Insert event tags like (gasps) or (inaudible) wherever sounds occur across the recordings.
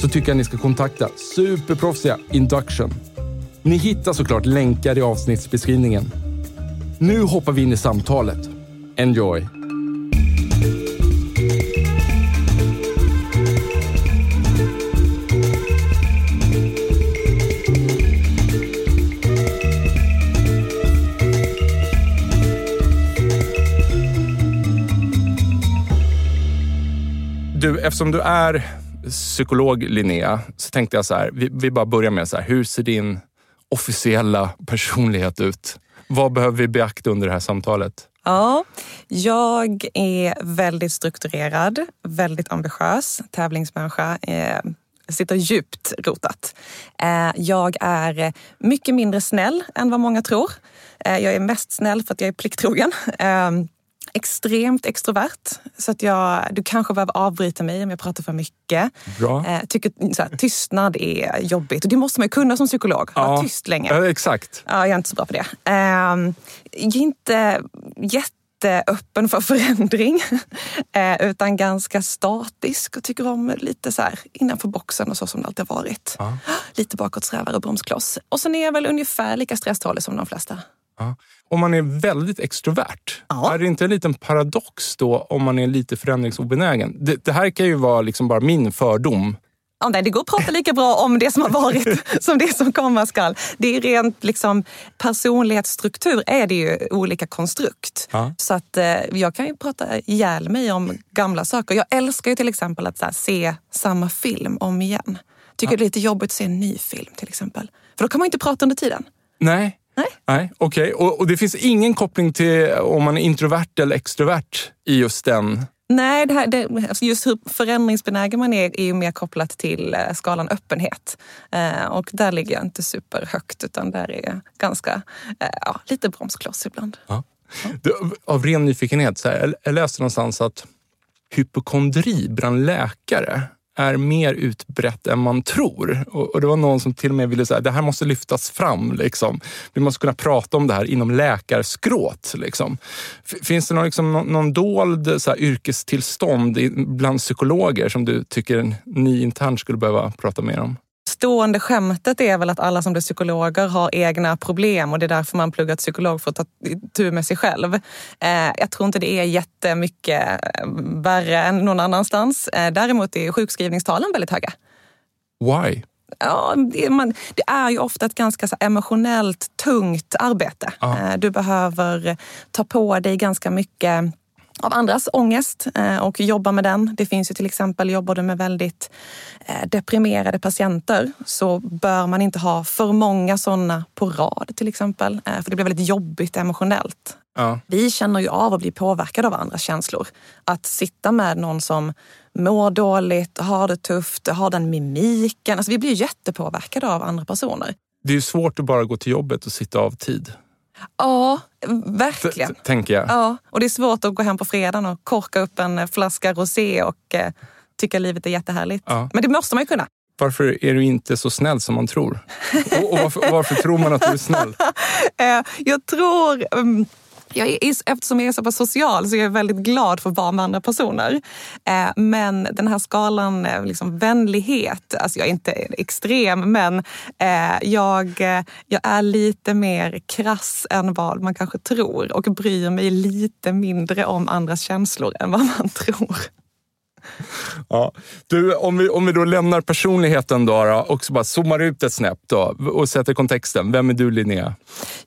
så tycker jag ni ska kontakta superproffsiga Induction. Ni hittar såklart länkar i avsnittsbeskrivningen. Nu hoppar vi in i samtalet. Enjoy! Du, eftersom du är psykolog Linnea, så tänkte jag så här, vi, vi bara börjar med så här, hur ser din officiella personlighet ut? Vad behöver vi beakta under det här samtalet? Ja, jag är väldigt strukturerad, väldigt ambitiös, tävlingsmänniska. Eh, sitter djupt rotat. Eh, jag är mycket mindre snäll än vad många tror. Eh, jag är mest snäll för att jag är plikttrogen. (laughs) Ehm, Extremt extrovert. Så att jag, du kanske behöver avbryta mig om jag pratar för mycket. Bra. Eh, tycker så här, tystnad är jobbigt och det måste man ju kunna som psykolog. Ja. Vara tyst länge. Ja, exakt. Ja, jag är inte så bra på det. Eh, jag är inte jätteöppen för förändring (laughs) eh, utan ganska statisk och tycker om lite så här innanför boxen och så som det alltid har varit. Ja. (gasps) Lite bakåtsträvare och bromskloss. Och sen är jag väl ungefär lika stresstålig som de flesta. Ja. Om man är väldigt extrovert, Ja. är det inte en liten paradox då om man är lite förändringsobenägen? Det, det här kan ju vara liksom bara min fördom. Ja, nej, det går att prata lika bra om det som har varit (laughs) som det som komma skall. Det är rent liksom, personlighetsstruktur är det ju olika konstrukt. Ja. Så att eh, jag kan ju prata ihjäl mig om gamla saker. Jag älskar ju till exempel att här, se samma film om igen. Tycker det är lite jobbigt att se en ny film till exempel. För då kan man inte prata under tiden. Nej. Nej. Nej, okej. Och, och det finns ingen koppling till om man är introvert eller extrovert i just den? Nej, det här, det, alltså just hur förändringsbenägen man är är ju mer kopplat till eh, skalan öppenhet. Eh, och där ligger jag inte superhögt utan där är jag ganska, eh, ja, lite bromskloss ibland. Du, av ren nyfikenhet, så här, jag läste någonstans att hypokondri bland läkare är mer utbrett än man tror. Och, och det var någon som till och med ville säga det här måste lyftas fram. Liksom. Vi måste kunna prata om det här inom läkarskråt. Liksom. Finns det någon, liksom, någon, någon dold så här, yrkestillstånd i, bland psykologer som du tycker ni internt skulle behöva prata mer om? Stående skämtet är väl att alla som blir psykologer har egna problem och det är därför man pluggar psykolog för att ta tur med sig själv. Eh, jag tror inte det är jättemycket eh, värre än någon annanstans. Eh, däremot är sjukskrivningstalen väldigt höga. Why? Ja, det, man, det är ju ofta ett ganska emotionellt tungt arbete. Ja. Eh, Du behöver ta på dig ganska mycket av andras ångest eh, och jobba med den. Det finns ju till exempel, jobbar du med väldigt eh, deprimerade patienter så bör man inte ha för många sådana på rad till exempel. Eh, För det blir väldigt jobbigt emotionellt. Ja. Vi känner ju av att bli påverkade av andras känslor. Att sitta med någon som mår dåligt, har det tufft, har den mimiken. Alltså vi blir jättepåverkade av andra personer. Det är ju svårt att bara gå till jobbet och sitta av tid. Ja, verkligen. t- tänker jag. Ja, och det är svårt att gå hem på fredagen och korka upp en flaska rosé och eh, tycka livet är jättehärligt. Ja. Men det måste man ju kunna. Varför är du inte så snäll som man tror? Och, och varför, varför tror man att du är snäll? (laughs) Eh, jag tror... Um, jag är, eftersom jag är så pass social så är jag väldigt glad för att vara med andra personer. Eh, men den här skalan, eh, liksom vänlighet, alltså jag är inte extrem men eh, jag, jag är lite mer krass än vad man kanske tror och bryr mig lite mindre om andras känslor än vad man (laughs) tror. (laughs) Ja. Du, om, vi, om vi då lämnar personligheten då, då och så bara zoomar ut ett snäpp då, och sätter kontexten. Vem är du Linnea?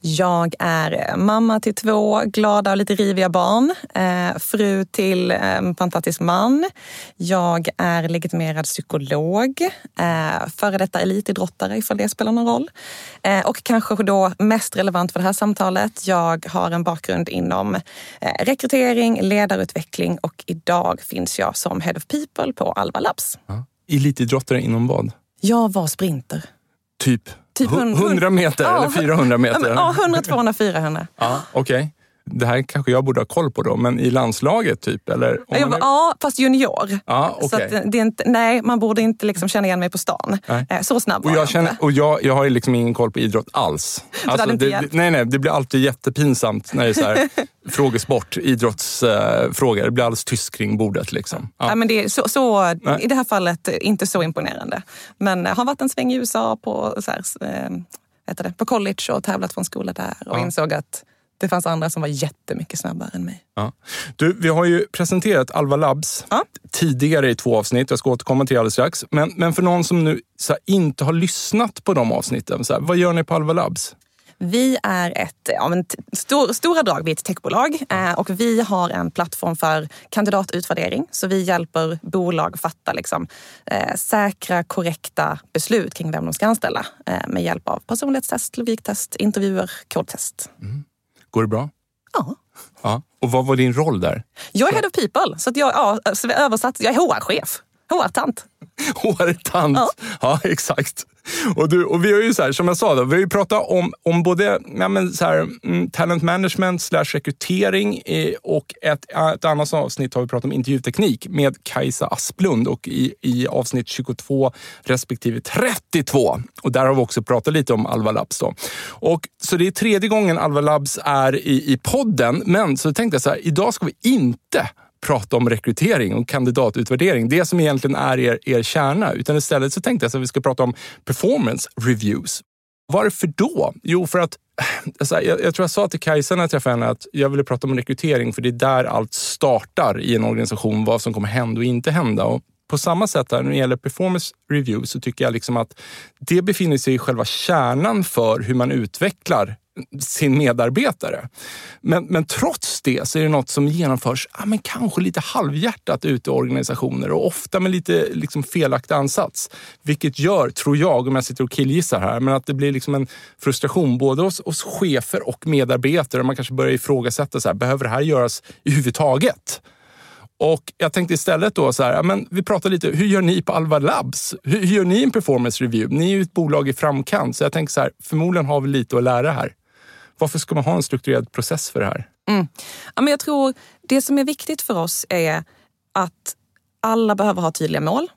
Jag är eh, mamma till två glada och lite riviga barn. Eh, fru till eh, en fantastisk man. Jag är legitimerad psykolog. Eh, före detta elitidrottare ifall det spelar någon roll. Eh, och kanske då mest relevant för det här samtalet. Jag har en bakgrund inom eh, rekrytering, ledarutveckling och idag finns jag som Head of People på Alva Labs. Ja. Elitidrottare inom vad? Jag var sprinter. Typ, Typ hund- 100 meter Ja, eller 400 meter? (laughs) Ja, 100, 200, 400. Ja, Okej. Det här kanske jag borde ha koll på då, men i landslaget typ? Eller Jag var, är... ja, fast junior. Ja, Så okej. att det är inte, nej, man borde inte liksom känna igen mig på stan. Nej. Eh, Så snabb Och var jag, känner, inte. och jag, jag har ju liksom ingen koll på idrott alls. Alltså, det det, nej, nej, det blir alltid jättepinsamt när det är så här, (laughs) frågesport, idrottsfrågor. det blir alldeles tyst kring bordet. Liksom. Ja. Nej, men det är så, så. I det här fallet eh, inte så imponerande. Men jag har varit en sväng i USA på, så här, eh, heter det, på college och tävlat från skola där och Ja. insåg att det fanns andra som var jättemycket snabbare än mig. Ja. Du, vi har ju presenterat Alva Labs Ja. tidigare i två avsnitt. Jag ska återkomma till det alldeles strax. Men, men för någon som nu här, inte har lyssnat på de avsnitten, så här, vad gör ni på Alva Labs? Vi är ett, ja, men stor, stora drag, vi är ett techbolag eh, och vi har en plattform för kandidatutvärdering. Så vi hjälper bolag fatta liksom, eh, säkra, korrekta beslut kring vem de ska anställa eh, med hjälp av personlighetstest, logiktest, intervjuer, kodtest. Går det bra? Ja. Ja. Och vad var din roll där? Jag är head of people, så att jag, ja, översatt, jag är HR-chef. HR-tant. HR-tant. (laughs) Ja. Ja. exakt. Och, du, och vi har ju så här, som jag sa, då, vi har ju pratat om, om både ja, men så här, mm, talent management slash rekrytering eh, och ett, ett annat avsnitt har vi pratat om intervjuteknik med Kajsa Asplund och i, i avsnitt 22 respektive 32. Och där har vi också pratat lite om Alva Labs. Då. Och, så det är tredje gången Alva Labs är i, i podden, men så tänkte jag så här, idag ska vi inte prata om rekrytering och kandidatutvärdering. Det som egentligen är er, er kärna. Utan istället så tänkte jag att vi ska prata om performance reviews. Varför då? Jo, för att eh, alltså, jag, jag tror jag sa till Kajsa när jag träffade henne att jag ville prata om rekrytering för det är där allt startar i en organisation. Vad som kommer hända och inte hända. Och på samma sätt här, när det gäller performance review så tycker jag liksom att det befinner sig i själva kärnan för hur man utvecklar sin medarbetare. Men, men trots det så är det något som genomförs ja, men kanske lite halvhjärtat ute i organisationer och ofta med lite liksom, felaktig ansats. Vilket gör, tror jag, om jag sitter och killgissar här, men att det blir liksom en frustration både hos, hos chefer och medarbetare. Man kanske börjar ifrågasätta, så här, behöver det här göras överhuvudtaget? Och jag tänkte istället då så här, ja, men vi pratar lite, hur gör ni på Alva Labs? Hur, hur gör ni en performance review? Ni är ju ett bolag i framkant, så jag tänker så här, förmodligen har vi lite att lära här. Varför ska man ha en strukturerad process för det här? Mm. Ja, men jag tror det som är viktigt för oss är att alla behöver ha tydliga mål.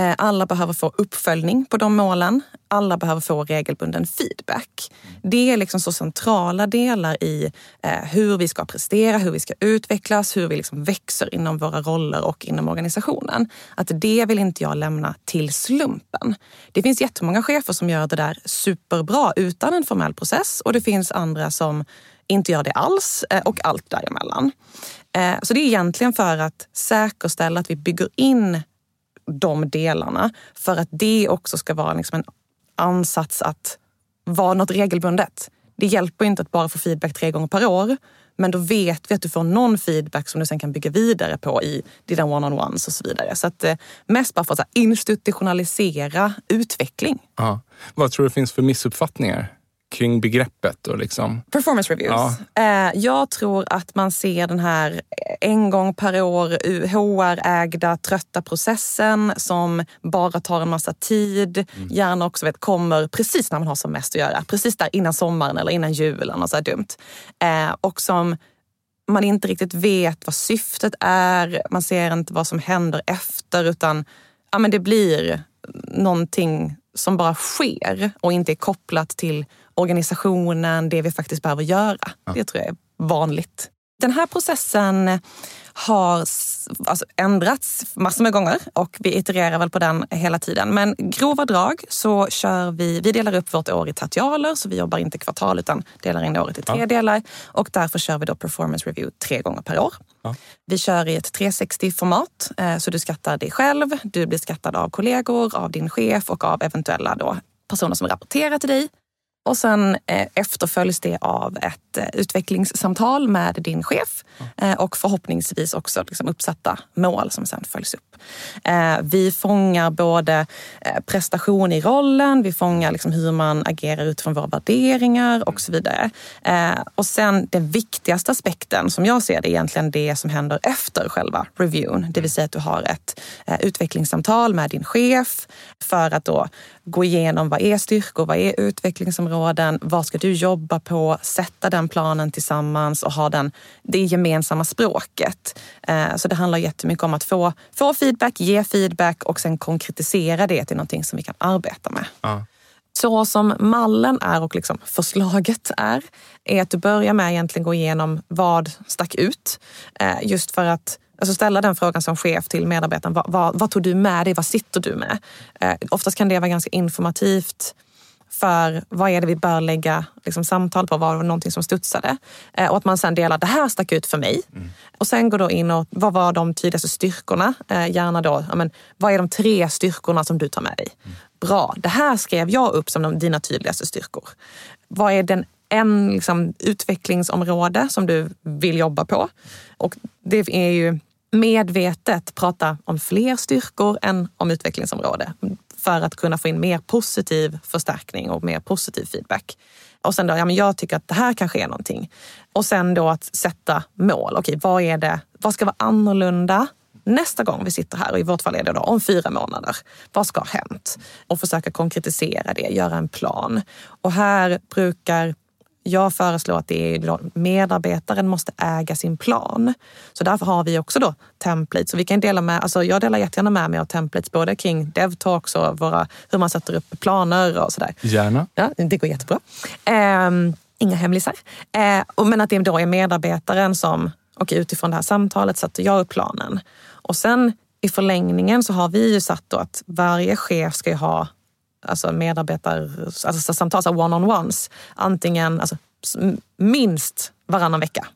Eh, Alla behöver få uppföljning på de målen. Alla behöver få regelbunden feedback. Det är liksom så centrala delar i eh, hur vi ska prestera, hur vi ska utvecklas, hur vi liksom växer inom våra roller och inom organisationen. Att det vill inte jag lämna till slumpen. Det finns jättemånga chefer som gör det där superbra utan en formell process och det finns andra som inte gör det alls eh, och allt däremellan. Så det är egentligen för att säkerställa att vi bygger in de delarna för att det också ska vara liksom en ansats att vara något regelbundet. Det hjälper inte att bara få feedback tre gånger per år, men då vet vi att du får någon feedback som du sen kan bygga vidare på i dina one-on-ones och så vidare. Så att eh, mest bara för att institutionalisera utveckling. Ja. Vad tror du finns för missuppfattningar kring begreppet? Och liksom? Performance reviews. Eh, Jag tror att man ser den här en gång per år HR-ägda trötta processen som bara tar en massa tid. Gärna också vet, kommer precis när man har som mest att göra. Precis där innan sommaren eller innan julen. Och så här dumt. Eh, Och som man inte riktigt vet vad syftet är. Man ser inte vad som händer efter utan ja, men det blir någonting som bara sker och inte är kopplat till organisationen, det vi faktiskt behöver göra. Det tror jag är vanligt. Den här processen har alltså, ändrats massor med gånger och vi itererar väl på den hela tiden. Men grova drag så kör vi, vi delar upp vårt år i tertialer så vi jobbar inte kvartal utan delar in året i tre ja. delar och därför kör vi då performance review tre gånger per år. Ja. Vi kör i ett 360-format eh, så du skattar dig själv, du blir skattad av kollegor, av din chef och av eventuella då personer som rapporterar till dig. Och sen eh, efterföljs det av ett eh, utvecklingssamtal med din chef eh, och förhoppningsvis också liksom uppsatta mål som sen följs upp. Vi fångar både prestation i rollen, vi fångar liksom hur man agerar utifrån våra värderingar och så vidare. Och sen den viktigaste aspekten som jag ser det är egentligen det som händer efter själva reviewn. Det vill säga att du har ett utvecklingssamtal med din chef för att då gå igenom vad är styrkor, vad är utvecklingsområden, vad ska du jobba på, sätta den planen tillsammans och ha den, det gemensamma språket. Så det handlar jättemycket om att få, få feedback, ge feedback och sen konkretisera det till någonting som vi kan arbeta med. Ja. Så som mallen är och liksom förslaget är, är att du börjar med att egentligen gå igenom vad stack ut. Eh, just för att alltså ställa den frågan som chef till medarbetaren. Vad, vad, vad tog du med dig? Vad sitter du med? Eh, oftast kan det vara ganska informativt för vad är det vi bör lägga liksom, samtal på? Var det någonting som studsade? Eh, och att man sen delar, det här stack ut för mig. Mm. Och sen går då in och, vad var de tydligaste styrkorna? Eh, gärna då, ja, men, vad är de tre styrkorna som du tar med dig? Mm. Bra, det här skrev jag upp som de, dina tydligaste styrkor. Vad är den en liksom, utvecklingsområde som du vill jobba på? Och det är ju medvetet prata om fler styrkor än om utvecklingsområde för att kunna få in mer positiv förstärkning och mer positiv feedback. Och sen då, ja men jag tycker att det här kanske är någonting. Och sen då att sätta mål. Okej, vad är det? Vad ska vara annorlunda nästa gång vi sitter här? Och i vårt fall är det då om fyra månader. Vad ska ha hänt? Och försöka konkretisera det, göra en plan. Och här brukar jag föreslår att det är medarbetaren måste äga sin plan. Så därför har vi också då templates. Så vi kan dela med, alltså jag delar jättegärna med mig av templates både kring DevTalks och våra, hur man sätter upp planer och sådär. Gärna. Ja, det går jättebra. Eh, inga hemlisar. Eh, men att det då är medarbetaren som, och utifrån det här samtalet sätter jag upp planen. Och sen i förlängningen så har vi ju satt då att varje chef ska ju ha alltså medarbetar, alltså samtal, one-on-ones. Antingen alltså, minst varannan vecka.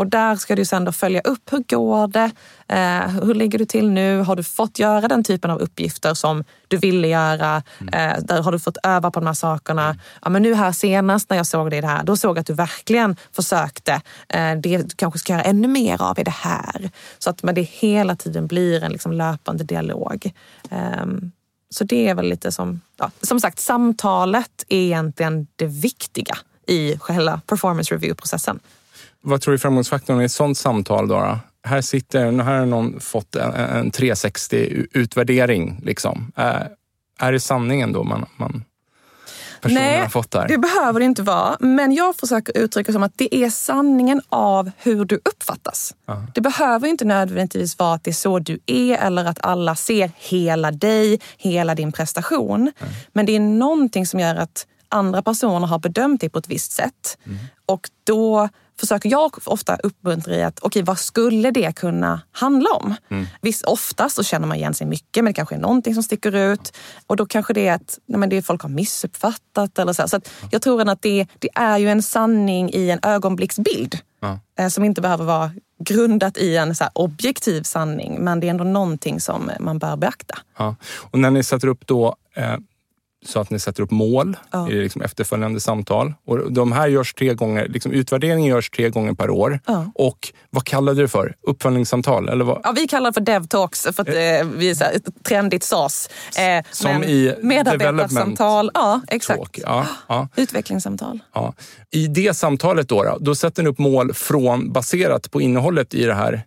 Och där ska du sen då följa upp, hur går det? Eh, hur ligger du till nu? Har du fått göra den typen av uppgifter som du ville göra? Mm. Eh, där har du fått öva på de här sakerna? Ja, men nu här senast när jag såg dig i det här, då såg jag att du verkligen försökte. Eh, det du kanske ska göra ännu mer av i det här. Så att det hela tiden blir en liksom löpande dialog. Så det är väl lite som, ja, som sagt, samtalet är egentligen det viktiga i själva performance review-processen. Vad tror du är framgångsfaktorn i ett sånt samtal? Då, då? Här sitter, här har någon fått en, en 360-utvärdering. Liksom. Är, är det sanningen då man, man personen Nej, har fått där? det behöver det inte vara. Men jag försöker uttrycka som att det är sanningen av hur du uppfattas. Aha. Det behöver inte nödvändigtvis vara att det är så du är eller att alla ser hela dig, hela din prestation. Mm. Men det är någonting som gör att andra personer har bedömt dig på ett visst sätt. Mm. Och då försöker jag ofta uppmuntra i att okej, okay, vad skulle det kunna handla om? Mm. Visst, oftast så känner man igen sig mycket, men det kanske är någonting som sticker ut. Och då kanske det är att nej, men det folk har missuppfattat. Eller så. så att jag tror att det, det är ju en sanning i en ögonblicksbild. Eh, som inte behöver vara grundat i en så objektiv sanning, men det är ändå någonting som man bör beakta. Ja. Och när ni sätter upp då eh, så att ni sätter upp mål ja. i liksom efterföljande samtal. Och de här görs tre gånger, liksom utvärderingen görs tre gånger per år. Ja. Och vad kallade du det för? Uppföljningssamtal? Eller vad? Ja, vi kallar det för DevTalks för att eh, vi är så här, ett trendigt SAS. Eh, Som i medarbetarsamtal. Ja, exakt. Ja, ja. Utvecklingssamtal. Ja. I det samtalet då, då, då sätter ni upp mål från, baserat på innehållet i det här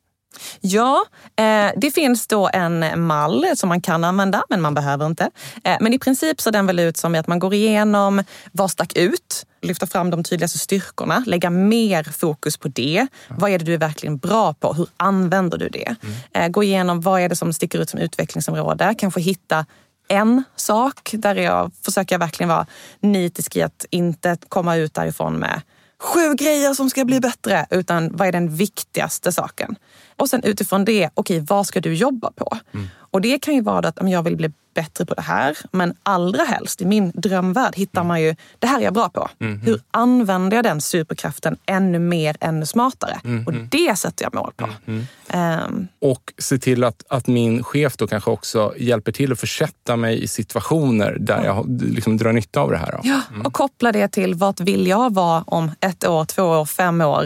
Ja, eh, det finns då en mall som man kan använda, men man behöver inte. Eh, men i princip ser den väl ut som att man går igenom vad stack ut, lyfta fram de tydligaste styrkorna, lägga mer fokus på det. Vad är det du är verkligen bra på? Hur använder du det? Mm. Eh, gå igenom vad är det som sticker ut som utvecklingsområde? Kanske hitta en sak där jag försöker verkligen vara nitisk i att inte komma ut därifrån med sju grejer som ska bli bättre, utan vad är den viktigaste saken? Och sen utifrån det, okej, okay, vad ska du jobba på? Mm. Och det kan ju vara att jag vill bli bättre på det här. Men allra helst, i min drömvärld, hittar man ju, det här är jag bra på. Mm. Hur använder jag den superkraften ännu mer, ännu smartare? Mm. Och det sätter jag mål på. Um. Och se till att, att min chef då kanske också hjälper till att försätta mig i situationer där jag liksom drar nytta av det här. Då. Ja, mm. och koppla det till vart vill jag vara om ett år, två år, fem år?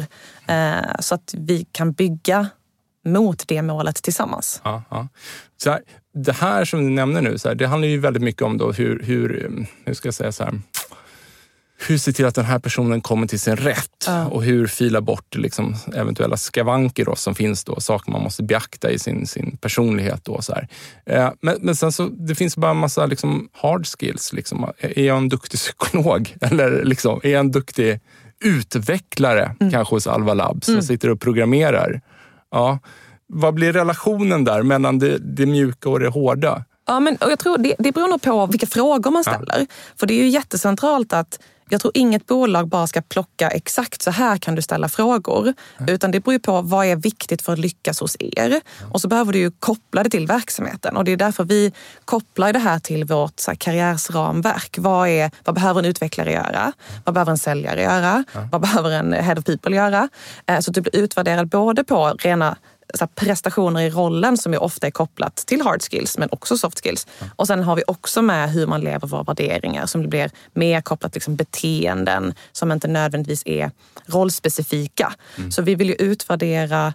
Uh, så att vi kan bygga mot det målet tillsammans. Ja, ja. Så här, det här som du nämner nu, så här, det handlar ju väldigt mycket om då hur, hur, hur ska jag säga så här, hur se till att den här personen kommer till sin rätt ja. och hur fila bort liksom, eventuella skavanker då, som finns, då, saker man måste beakta i sin, sin personlighet. Då, så eh, men, men sen så det finns bara en massa liksom, hard skills. Liksom. Är jag en duktig psykolog? (laughs) Eller liksom, är jag en duktig utvecklare, mm. kanske hos Alva Labs, som mm. sitter och programmerar? Ja. Vad blir relationen där mellan det, det mjuka och det hårda? Ja, men, och jag tror det, det beror nog på vilka frågor man ställer. Ja. För det är ju jättecentralt att jag tror inget bolag bara ska plocka exakt så här kan du ställa frågor. Mm. Utan det beror ju på vad är viktigt för att lyckas hos er. Mm. Och så behöver du ju koppla det till verksamheten. Och det är därför vi kopplar det här till vårt så här, karriärsramverk. Vad, är, vad behöver en utvecklare göra? Vad behöver en säljare göra? Mm. Vad behöver en head of people göra? Eh, så att du blir utvärderad både på rena så prestationer i rollen som ju ofta är kopplat till hard skills men också soft skills. Och sen har vi också med hur man lever våra värderingar som blir mer kopplat till liksom beteenden som inte nödvändigtvis är rollspecifika. Mm. Så vi vill ju utvärdera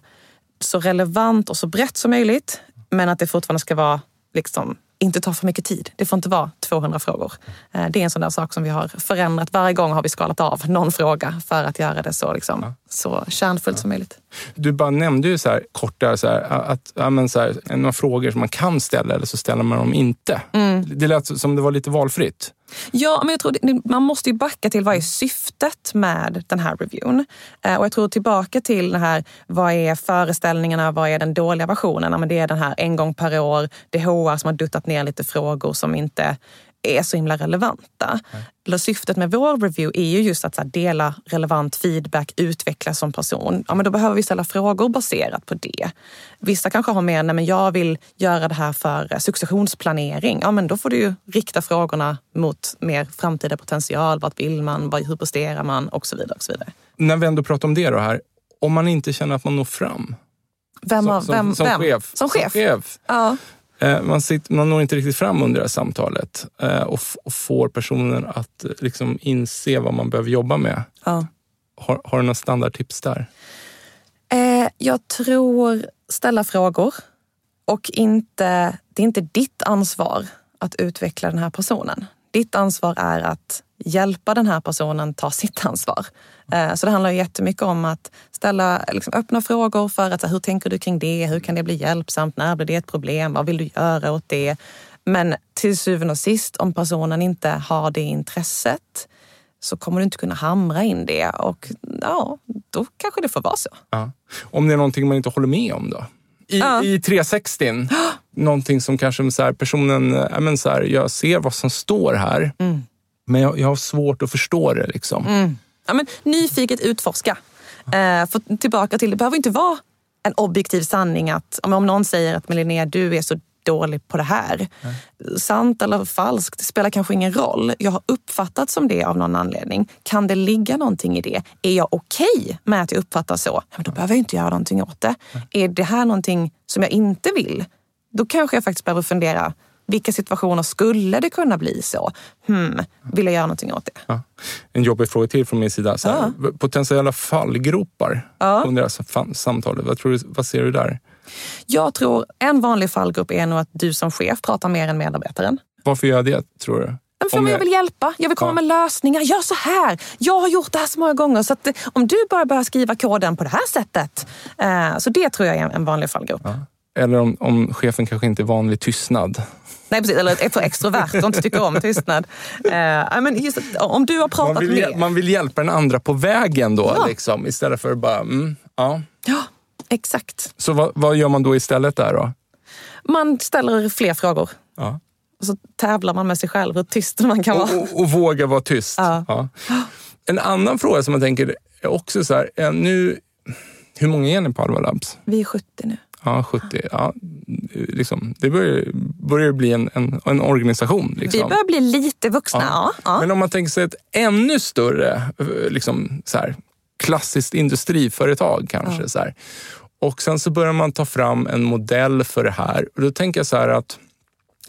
så relevant och så brett som möjligt men att det fortfarande ska vara liksom inte ta för mycket tid. Det får inte vara 200 frågor. Eh, det är en sån där sak som vi har förändrat. Varje gång har vi skalat av någon fråga för att göra det så, liksom, ja. så kärnfullt ja. som möjligt. Du bara nämnde ju så här, kort där, så här, att ja, men så här, några frågor som man kan ställa eller så ställer man dem inte. Mm. Det lät som det var lite valfritt. Ja, men jag tror det, man måste ju backa till vad är syftet med den här reviewn? Eh, och jag tror tillbaka till den här, vad är föreställningarna, vad är den dåliga versionen? Ja, men det är den här en gång per år, det HR som har duttat ner lite frågor som inte är så himla relevanta. Mm. Syftet med vår review är ju just att dela relevant feedback, utvecklas som person. Ja, men då behöver vi ställa frågor baserat på det. Vissa kanske har mer, nej men jag vill göra det här för successionsplanering. Ja, men då får du ju rikta frågorna mot mer framtida potential. Vart vill man? Hur presterar man? Och så vidare. Och så vidare. När vi ändå pratar om det då här, om man inte känner att man når fram, vem, som, vem, som, vem? Chef. Som chef? Som chef. Ja. Eh, man, sitter, man når inte riktigt fram under det här samtalet eh, och, och får personen att eh, liksom inse vad man behöver jobba med. Ja. Har, har du några standardtips där? jag tror ställa frågor och inte, det är inte ditt ansvar att utveckla den här personen. Ditt ansvar är att hjälpa den här personen ta sitt ansvar. Eh, så det handlar jättemycket om att ställa liksom, öppna frågor för att hur tänker du kring det? Hur kan det bli hjälpsamt? När blir det ett problem? Vad vill du göra åt det? Men till syvende och sist, om personen inte har det intresset så kommer du inte kunna hamra in det och ja, då kanske det får vara så. Ja. Om det är någonting man inte håller med om då? I, ja. i 360, (gasps) någonting som kanske så här, personen, men så här, jag ser vad som står här, mm. Men jag, jag, har svårt att förstå det. Liksom. Mm. Ja, men, nyfiket utforska. Eh, för tillbaka till, det behöver inte vara en objektiv sanning att om någon säger att Linnea, du är så dålig på det här. Nej. Sant eller falskt, det spelar kanske ingen roll. Jag har uppfattat som det av någon anledning. Kan det ligga någonting i det? Är jag okej okay med att jag uppfattar så? Men då behöver jag inte göra någonting åt det. Nej. Är det här någonting som jag inte vill? Då kanske jag faktiskt behöver fundera vilka situationer skulle det kunna bli så? Hmm, vill jag göra någonting åt det? Ja. En jobbig fråga till från min sida. Så här, ja. Potentiella fallgropar ja. under det här samtalet. Vad, tror du, vad ser du där? Jag tror en vanlig fallgrop är nog att du som chef pratar mer än medarbetaren. Varför gör jag det, tror du? För om jag vill hjälpa. Jag vill komma ja. med lösningar. Gör så här. Jag har gjort det här så många gånger. Så att, eh, om du bara börjar skriva koden på det här sättet. Eh, så det tror jag är en vanlig fallgrop. Ja. Eller om, om chefen kanske inte är van vid tystnad. Nej precis, eller för extrovert och inte tycker om tystnad. Uh, men just, om du har pratat man vill, med... Man vill hjälpa den andra på vägen då, ja. liksom, istället för bara... Mm, ja. ja, exakt. Så vad, vad, gör man då istället där då? Man ställer fler frågor. Ja. Och så tävlar man med sig själv hur tyst man kan vara. Och, och, och våga vara tyst. Ja. ja. En annan fråga som man tänker är också så här, eh, nu, hur många är ni på Alva Labs? Vi är 70 nu. Ja, 70. Ja, liksom, det börjar, börjar bli en, en, en organisation. Liksom. Vi börjar bli lite vuxna, ja. ja. Men om man tänker sig ett ännu större liksom, så här, klassiskt industriföretag kanske. Så här. Och sen så börjar man ta fram en modell för det här. Och då tänker jag så här att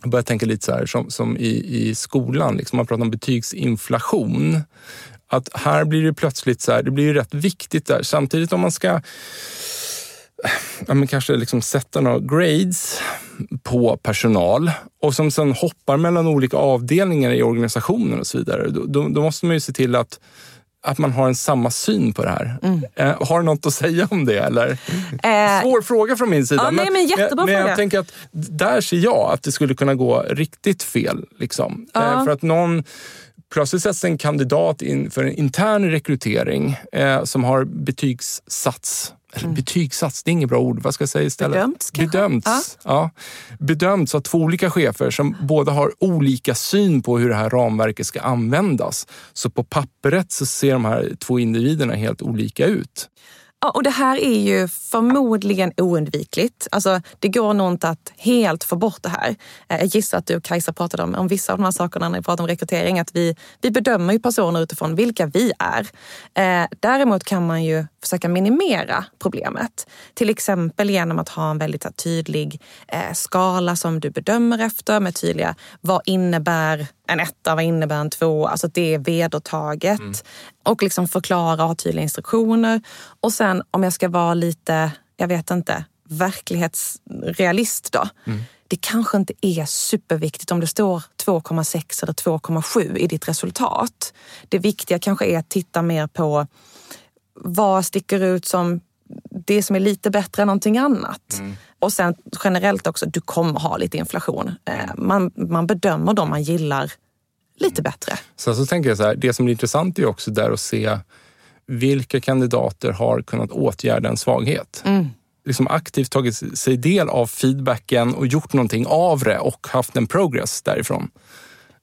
jag börjar tänka lite så här som, som i, i skolan, liksom man pratar om betygsinflation. Att här blir det plötsligt så här, det blir ju rätt viktigt där. Samtidigt om man ska ja, men kanske liksom sätta några grades på personal och som sen hoppar mellan olika avdelningar i organisationen och så vidare. Då, då, då måste man ju se till att att man har en samma syn på det här. Mm. Eh, har du något att säga om det? Eller? Eh, Svår fråga från min sida. Ja, nej, men jättebra men, men fråga. jag tänker att där ser jag att det skulle kunna gå riktigt fel. Liksom. Ja. Eh, för att någon plötsligt sätts en kandidat in för en intern rekrytering eh, som har betygssats eller betygssats, det är inget bra ord. Vad ska jag säga istället? Mm. Bedömts, kanske? Bedömts, ja. Bedömts av två olika chefer som båda har olika syn på hur det här ramverket ska användas. Så på pappret så ser de här två individerna helt olika ut. Ja, och det här är ju förmodligen oundvikligt. Alltså, det går nog inte att helt få bort det här. Eh, Jag gissar att du och Kajsa pratade om, om vissa av de här sakerna när vi pratade om rekrytering. Att vi, vi bedömer ju personer utifrån vilka vi är. Eh, däremot kan man ju försöka minimera problemet. Till exempel genom att ha en väldigt tydlig eh, skala som du bedömer efter med tydliga, vad innebär en etta, vad innebär en två? Alltså det är vedertaget. Och liksom förklara och ha tydliga instruktioner. Och sen om jag ska vara lite, jag vet inte, verklighetsrealist då. Det kanske inte är superviktigt om det står 2,6 eller 2,7 i ditt resultat. Det viktiga kanske är att titta mer på vad sticker ut som det som är lite bättre än någonting annat. Och sen generellt också, du kommer ha lite inflation. Eh, Man, man bedömer de man gillar lite bättre. Sen så tänker jag så här, det som är intressant är också där att se vilka kandidater har kunnat åtgärda en svaghet. Mm. Liksom aktivt tagit sig del av feedbacken och gjort någonting av det och haft en progress därifrån.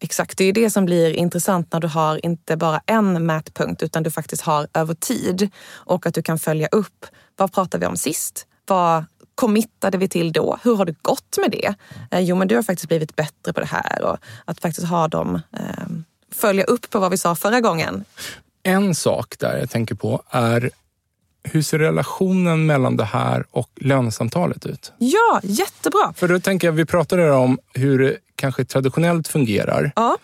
Exakt, det är det som blir intressant när du har inte bara en mätpunkt utan du faktiskt har över tid och att du kan följa upp. Vad pratade vi om sist? Vad committade vi till då? Hur har det gått med det? Eh, jo, men du har faktiskt blivit bättre på det här och att faktiskt ha dem eh, följa upp på vad vi sa förra gången. En sak där jag tänker på är hur ser relationen mellan det här och lönesamtalet ut? Ja, jättebra! För då tänker jag, vi pratade om hur det kanske traditionellt fungerar. Ja,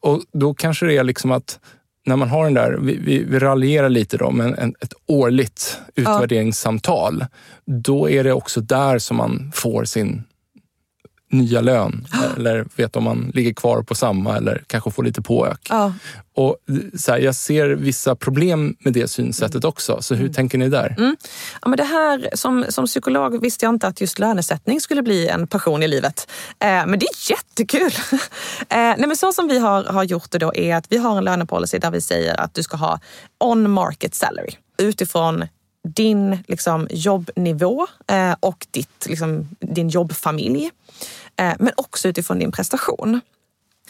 Och då kanske det är liksom att när man har den där, vi, vi, vi raljerar lite då, men en, ett årligt utvärderingssamtal. Då är det också där som man får sin nya lön. Eller vet om man ligger kvar på samma eller kanske får lite påök. ja. Och så här, jag ser vissa problem med det synsättet också. Så hur tänker ni där? Ja, men det här, som, som psykolog visste jag inte att just lönesättning skulle bli en passion i livet. Eh, men det är jättekul! (laughs) eh, nej, men så som vi har, har gjort det då är att vi har en lönepolicy där vi säger att du ska ha on market salary utifrån din liksom, jobbnivå eh, och ditt, liksom, din jobbfamilj. Eh, men också utifrån din prestation.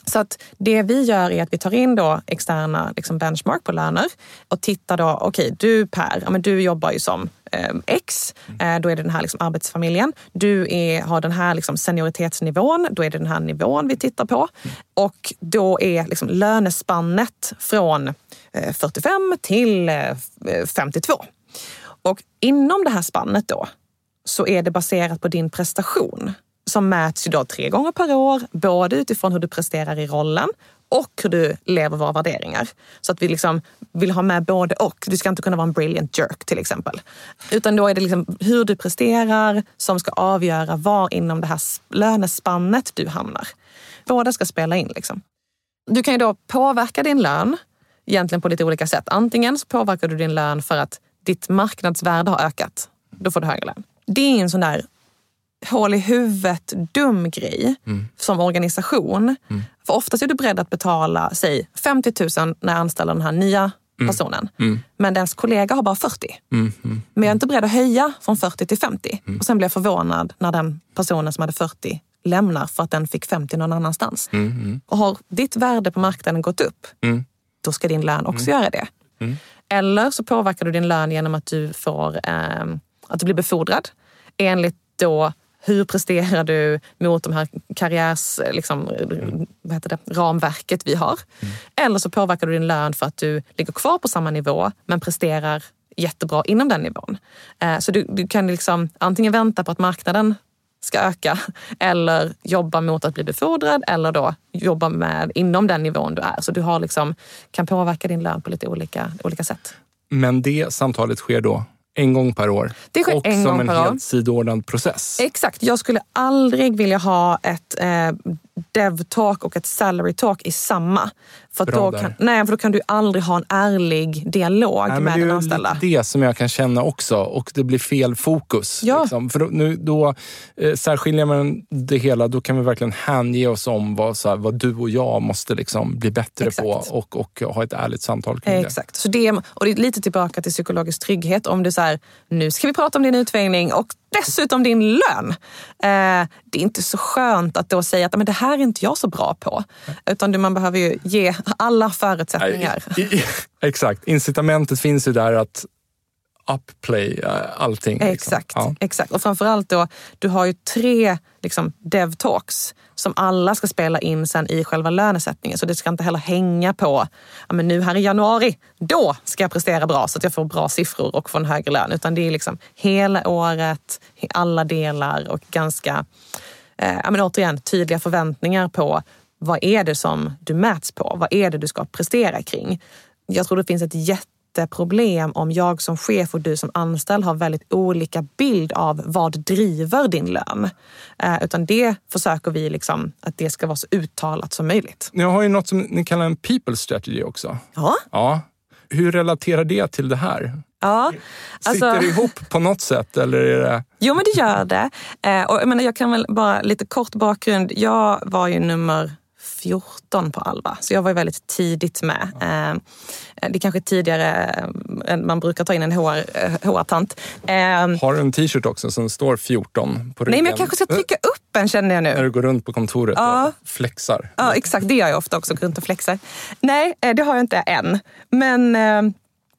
Så att det vi gör är att vi tar in då externa liksom benchmark på löner och tittar då, okej du Per, ja, men du jobbar ju som eh, X, eh, då är det den här liksom arbetsfamiljen. Du är, har den här liksom senioritetsnivån, då är det den här nivån vi tittar på. Och då är liksom lönespannet från eh, 45 till eh, 52. Och inom det här spannet då så är det baserat på din prestation som mäts ju då tre gånger per år, både utifrån hur du presterar i rollen och hur du lever våra värderingar. Så att vi liksom vill ha med både och. Du ska inte kunna vara en brilliant jerk till exempel. Utan då är det liksom hur du presterar som ska avgöra var inom det här lönespannet du hamnar. Båda ska spela in. Liksom. Du kan ju då påverka din lön egentligen på lite olika sätt. Antingen så påverkar du din lön för att ditt marknadsvärde har ökat. Då får du högre lön. Det är en sån där hål i huvudet dum grej som organisation. För oftast är du beredd att betala, säg 50 000 när jag anställer den här nya personen. Men dens kollega har bara 40. Mm, mm, Men jag är inte beredd att höja från 40 till 50. Och sen blir jag förvånad när den personen som hade 40 lämnar för att den fick 50 någon annanstans. mm, mm, Och har ditt värde på marknaden gått upp, mm. då ska din lön också göra det. Eller så påverkar du din lön genom att du får eh, att du blir befordrad enligt då hur presterar du mot de här karriärs, liksom, vad heter det, ramverket vi har? Eller så påverkar du din lön för att du ligger kvar på samma nivå men presterar jättebra inom den nivån. Eh, så du, du kan liksom antingen vänta på att marknaden ska öka (laughs) eller jobba mot att bli befordrad eller då jobba med inom den nivån du är. Så du har liksom, kan påverka din lön på lite olika, olika sätt. Men det samtalet sker då en gång per år. Det sker och en som gång en per helt sidoordnad process. Exakt. Jag skulle aldrig vilja ha ett eh, dev-talk och ett salary-talk i samma. För, Bra då där. kan, nej, för då kan du aldrig ha en ärlig dialog Nej, med det den är anställda. lite det som jag kan känna också och det blir fel fokus. Ja. Liksom. För då, nu, då eh, särskiljer man det hela, då kan vi verkligen hänge oss om vad, så här, vad du och jag måste liksom bli bättre Exakt. på och, och ha ett ärligt samtal kring det. Exakt. Så det, och det är lite tillbaka till psykologisk trygghet. Om du säger, nu ska vi prata om din utveckling och dessutom din lön. Eh, det är inte så skönt att då säga att men det här är inte jag så bra på. Utan man behöver ju ge alla förutsättningar. I, i, exakt, incitamentet finns ju där att upplay eh, allting. liksom. Exakt, Ja. exakt. Och framförallt då, du har ju tre liksom, dev-talks som alla ska spela in sen i själva lönesättningen. Så det ska inte heller hänga på, ja, men nu här i januari, då ska jag prestera bra så att jag får bra siffror och får en högre lön. Utan det är liksom hela året, alla delar och ganska, eh, ja, men återigen, tydliga förväntningar på vad är det som du mäts på? Vad är det du ska prestera kring? Jag tror det finns ett jätteproblem om jag som chef och du som anställd har väldigt olika bild av vad driver din lön. Eh, utan det försöker vi liksom att det ska vara så uttalat som möjligt. Ni har ju något som ni kallar en people strategy också. Ja, Ja. Hur relaterar det till det här? ja. Sitter Alltså, det ihop på något sätt eller är det... jo men det gör det. Eh, och jag, menar, jag kan väl bara lite kort bakgrund. Jag var ju nummer 14 på Alva, så jag var ju väldigt tidigt med. Eh, det är kanske tidigare än man brukar ta in en HR, eh, HR-tant. Eh, Har du en t-shirt också som står 14 på ryggen? nej, men jag kanske ska trycka upp en känner jag nu. När du går runt på kontoret Ja. och flexar. Ja, exakt. Det gör jag ofta också, gå runt och flexar. Nej, eh, det har jag inte än. Men, eh,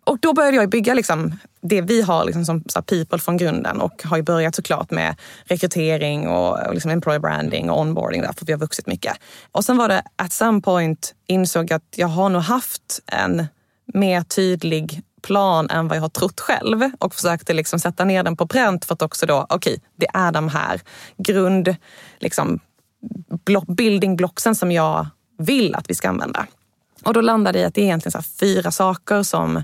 och då började jag bygga liksom det vi har liksom som people från grunden och har ju börjat såklart med rekrytering och, och liksom employer branding och onboarding där, för vi har vuxit mycket. Och sen var det at some point insåg jag att jag har nog haft en mer tydlig plan än vad jag har trott själv och försökte liksom sätta ner den på pränt för att också då, okej, det är de här grund, liksom, building blocksen som jag vill att vi ska använda. Och då landade jag i att det är egentligen fyra saker som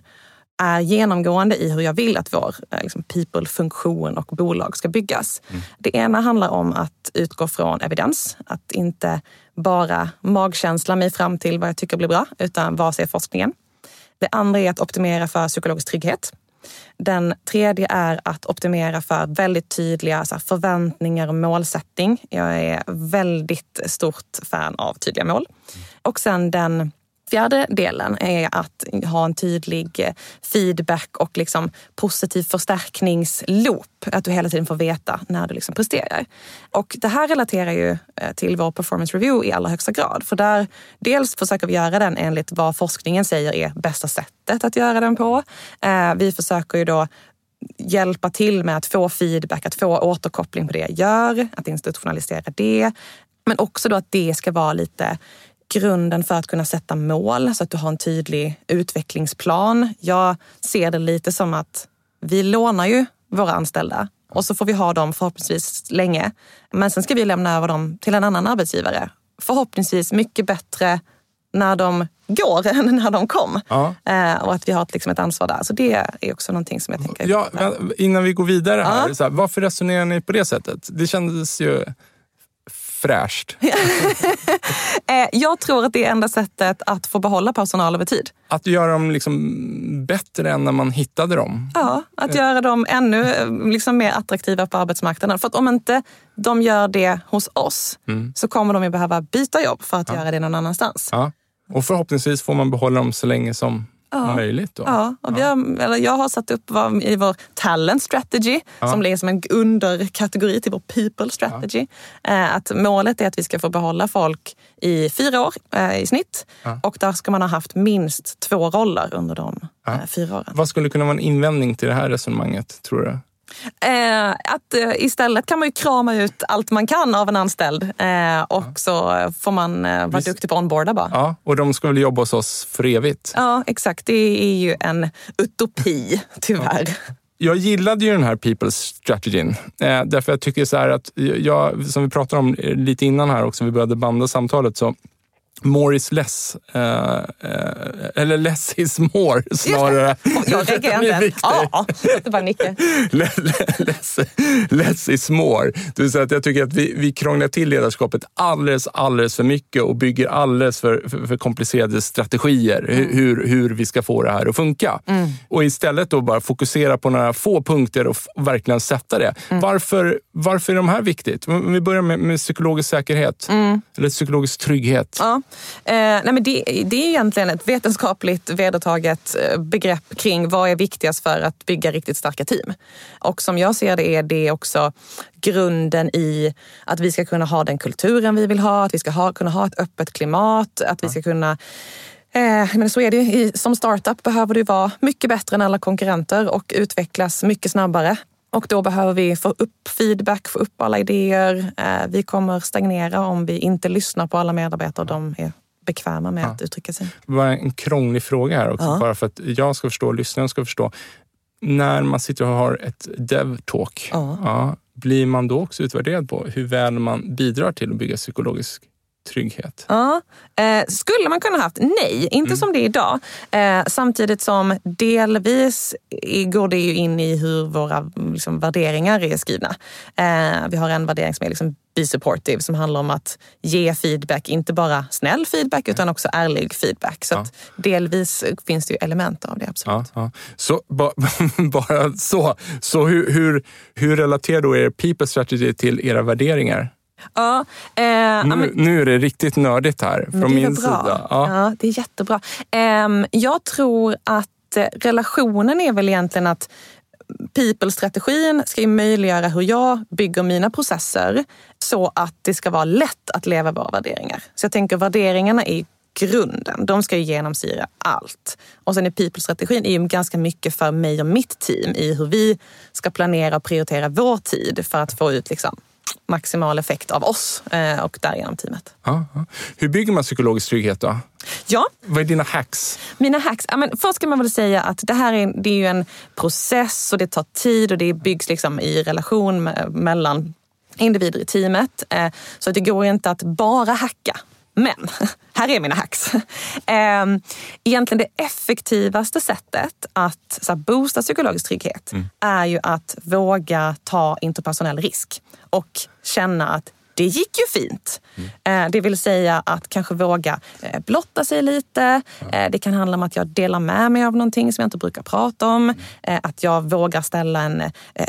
är genomgående i hur jag vill att vår eh, liksom, people-funktion och bolag ska byggas. Det ena handlar om att utgå från evidens, att inte bara magkänsla mig fram till vad jag tycker blir bra, utan vad säger forskningen? Det andra är att optimera för psykologisk trygghet. Den tredje är att optimera för väldigt tydliga förväntningar och målsättning. Jag är väldigt stort fan av tydliga mål. Och sen den fjärde delen är att ha en tydlig eh, feedback och liksom positiv förstärkningsloop. Att du hela tiden får veta när du liksom presterar. Och det här relaterar ju eh, till vår performance review i allra högsta grad. För där dels försöker vi göra den enligt vad forskningen säger är bästa sättet att göra den på. Eh, vi försöker ju då hjälpa till med att få feedback, att få återkoppling på det jag gör, att institutionalisera det. Men också då att det ska vara lite grunden för att kunna sätta mål så att du har en tydlig utvecklingsplan. Jag ser det lite som att vi lånar ju våra anställda och så får vi ha dem förhoppningsvis länge. Men sen ska vi lämna över dem till en annan arbetsgivare. Förhoppningsvis mycket bättre när de går (laughs) än när de kom. Ja. Eh, och att vi har ett, liksom ett ansvar där. Så det är också någonting som jag tänker... Ja, innan vi går vidare här, Ja. här, varför resonerar ni på det sättet? Det kändes ju fräscht. (laughs) Eh, jag tror att det är enda sättet att få behålla personal över tid. Att göra dem liksom bättre än när man hittade dem. Ja, att göra dem ännu eh, liksom mer attraktiva på arbetsmarknaden. För att om inte de gör det hos oss så kommer de ju behöva byta jobb för att göra det någon annanstans. Ja. Och förhoppningsvis får man behålla dem så länge som Ja. möjligt. Då. Ja, och vi har, eller jag har satt upp vad, i vår talent strategy, som ligger som en underkategori till vår people strategy. Eh, att målet är att vi ska få behålla folk i fyra år eh, i snitt. Och där ska man ha haft minst två roller under de eh, fyra åren. Vad skulle kunna vara en invändning till det här resonemanget, tror du? Eh, att eh, istället kan man ju krama ut allt man kan av en anställd eh, och så får man eh, vara Visst. duktig på att onboarda bara. Ja, och de ska väl jobba hos oss för evigt? Ja, exakt. Det är ju en utopi, tyvärr. Jag gillade ju den här people strategin. Eh, därför jag tycker så här att, jag, som vi pratade om lite innan här också, vi började banda samtalet, så more is less. Eh, eh, eller less is more snarare. Jag inte. viktigt. Ja, det bara nicka. less, less is more. Det vill säga att jag tycker att vi, vi krånglar till ledarskapet alldeles, alldeles för mycket och bygger alldeles för, för, för komplicerade strategier Mm. hur, hur vi ska få det här att funka. Och istället då bara fokusera på några få punkter och verkligen sätta det. Mm. Varför, varför är de här viktigt? Om vi börjar med, med psykologisk säkerhet eller psykologisk trygghet. Mm. Ja. Eh, nej men det, det är egentligen ett vetenskapligt vedertaget eh, begrepp kring vad är viktigast för att bygga riktigt starka team. Och som jag ser det är det också grunden i att vi ska kunna ha den kulturen vi vill ha, att vi ska ha, kunna ha ett öppet klimat, att vi ska kunna Eh, men så är det ju. Som startup behöver du vara mycket bättre än alla konkurrenter och utvecklas mycket snabbare. Och då behöver vi få upp feedback, få upp alla idéer. Eh, vi kommer stagnera om vi inte lyssnar på alla medarbetare och de är bekväma med att uttrycka sig. Var en krånglig fråga här också, Ja. bara för att jag ska förstå och lyssnaren ska förstå. När man sitter och har ett dev-talk, Ja. blir man då också utvärderad på hur väl man bidrar till att bygga psykologisk trygghet? Ja. Eh, skulle man kunna haft? Nej, inte som det är idag. Eh, samtidigt som delvis går det ju in i hur våra liksom, värderingar är skrivna. Eh, vi har en värdering som är liksom be supportive som handlar om att ge feedback, inte bara snäll feedback utan också ärlig feedback. Så Ja. delvis finns det ju element av det, absolut. Ja, ja. Så ba, (laughs) bara så. Så hur, hur, hur relaterar då er people strategy till era värderingar? Ja, eh, ja, men- Nu, nu är det riktigt nördigt här från min bra. sida. Ja. Ja, det är jättebra. Ehm, jag tror att eh, relationen är väl egentligen att people-strategin ska ju möjliggöra hur jag bygger mina processer så att det ska vara lätt att leva våra värderingar. Så jag tänker värderingarna är grunden. De ska ju genomsyra allt. Och sen är people-strategin är ju ganska mycket för mig och mitt team i hur vi ska planera och prioritera vår tid för att få ut liksom maximal effekt av oss eh, och därigenom teamet. Ja, ja. Hur bygger man psykologisk trygghet då? Ja, Vad är dina hacks? Mina hacks, ja, men först ska man väl säga att det här är, det är ju en process och det tar tid och det byggs liksom i relation mellan individer i teamet. Eh, så det går inte att bara hacka. Men (laughs) här är mina hacks. Eh, egentligen det effektivaste sättet att så här, boosta psykologisk trygghet är ju att våga ta interpersonell risk och känna att det gick ju fint. Eh, Det vill säga att kanske våga eh, blotta sig lite. Eh, Det kan handla om att jag delar med mig av någonting som jag inte brukar prata om. Eh, Att jag vågar ställa en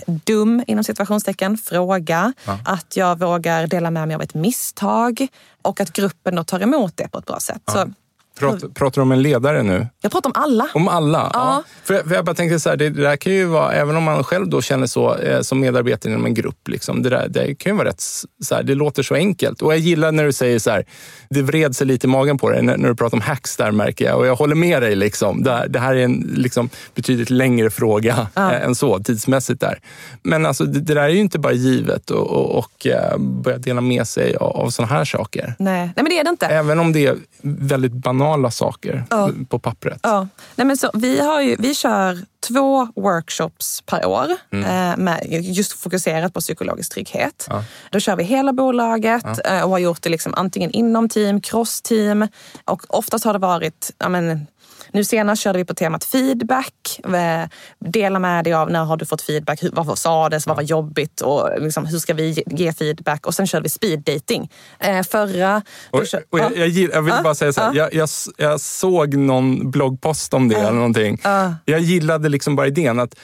dum, inom situationstecken, fråga. Att jag vågar dela med mig av ett misstag. Och att gruppen då tar emot det på ett bra sätt. Så Pratar, pratar du om en ledare nu? jag pratar om alla. Om alla? Ja. För, jag- för jag bara tänkte så här, det, det där kan ju vara, även om man själv då känner så eh, som medarbetare inom en grupp, liksom, det, där, det kan ju vara rätt, så här, det låter så enkelt. Och jag gillar när du säger så här, det vred sig lite i magen på dig när, när du pratar om hacks där märker jag. Och jag håller med dig. Liksom. Det, här, det här är en liksom, betydligt längre fråga eh, än så, tidsmässigt där. Men alltså, det, det där är ju inte bara givet och, och, och eh, börja dela med sig av, av sådana här saker. Nej. Nej, men det är det inte. Även om det är väldigt banala saker på pappret. Ja. Nej, men så, vi, har ju, vi kör två workshops per år eh, med, just fokuserat på psykologisk trygghet. Då kör vi hela bolaget eh, och har gjort det liksom antingen inom team, cross-team och oftast har det varit ja, men, nu senast körde vi på temat feedback. Eh, Dela med dig av när har du fått feedback, vad sades, vad var jobbigt och liksom, hur ska vi ge- feedback? Och sen körde vi speed dating. Eh, förra... Och, kör- och jag, ja. jag, jag vill bara säga så här, jag, jag, s- jag såg någon bloggpost om det eller någonting. Jag gillade liksom bara idén att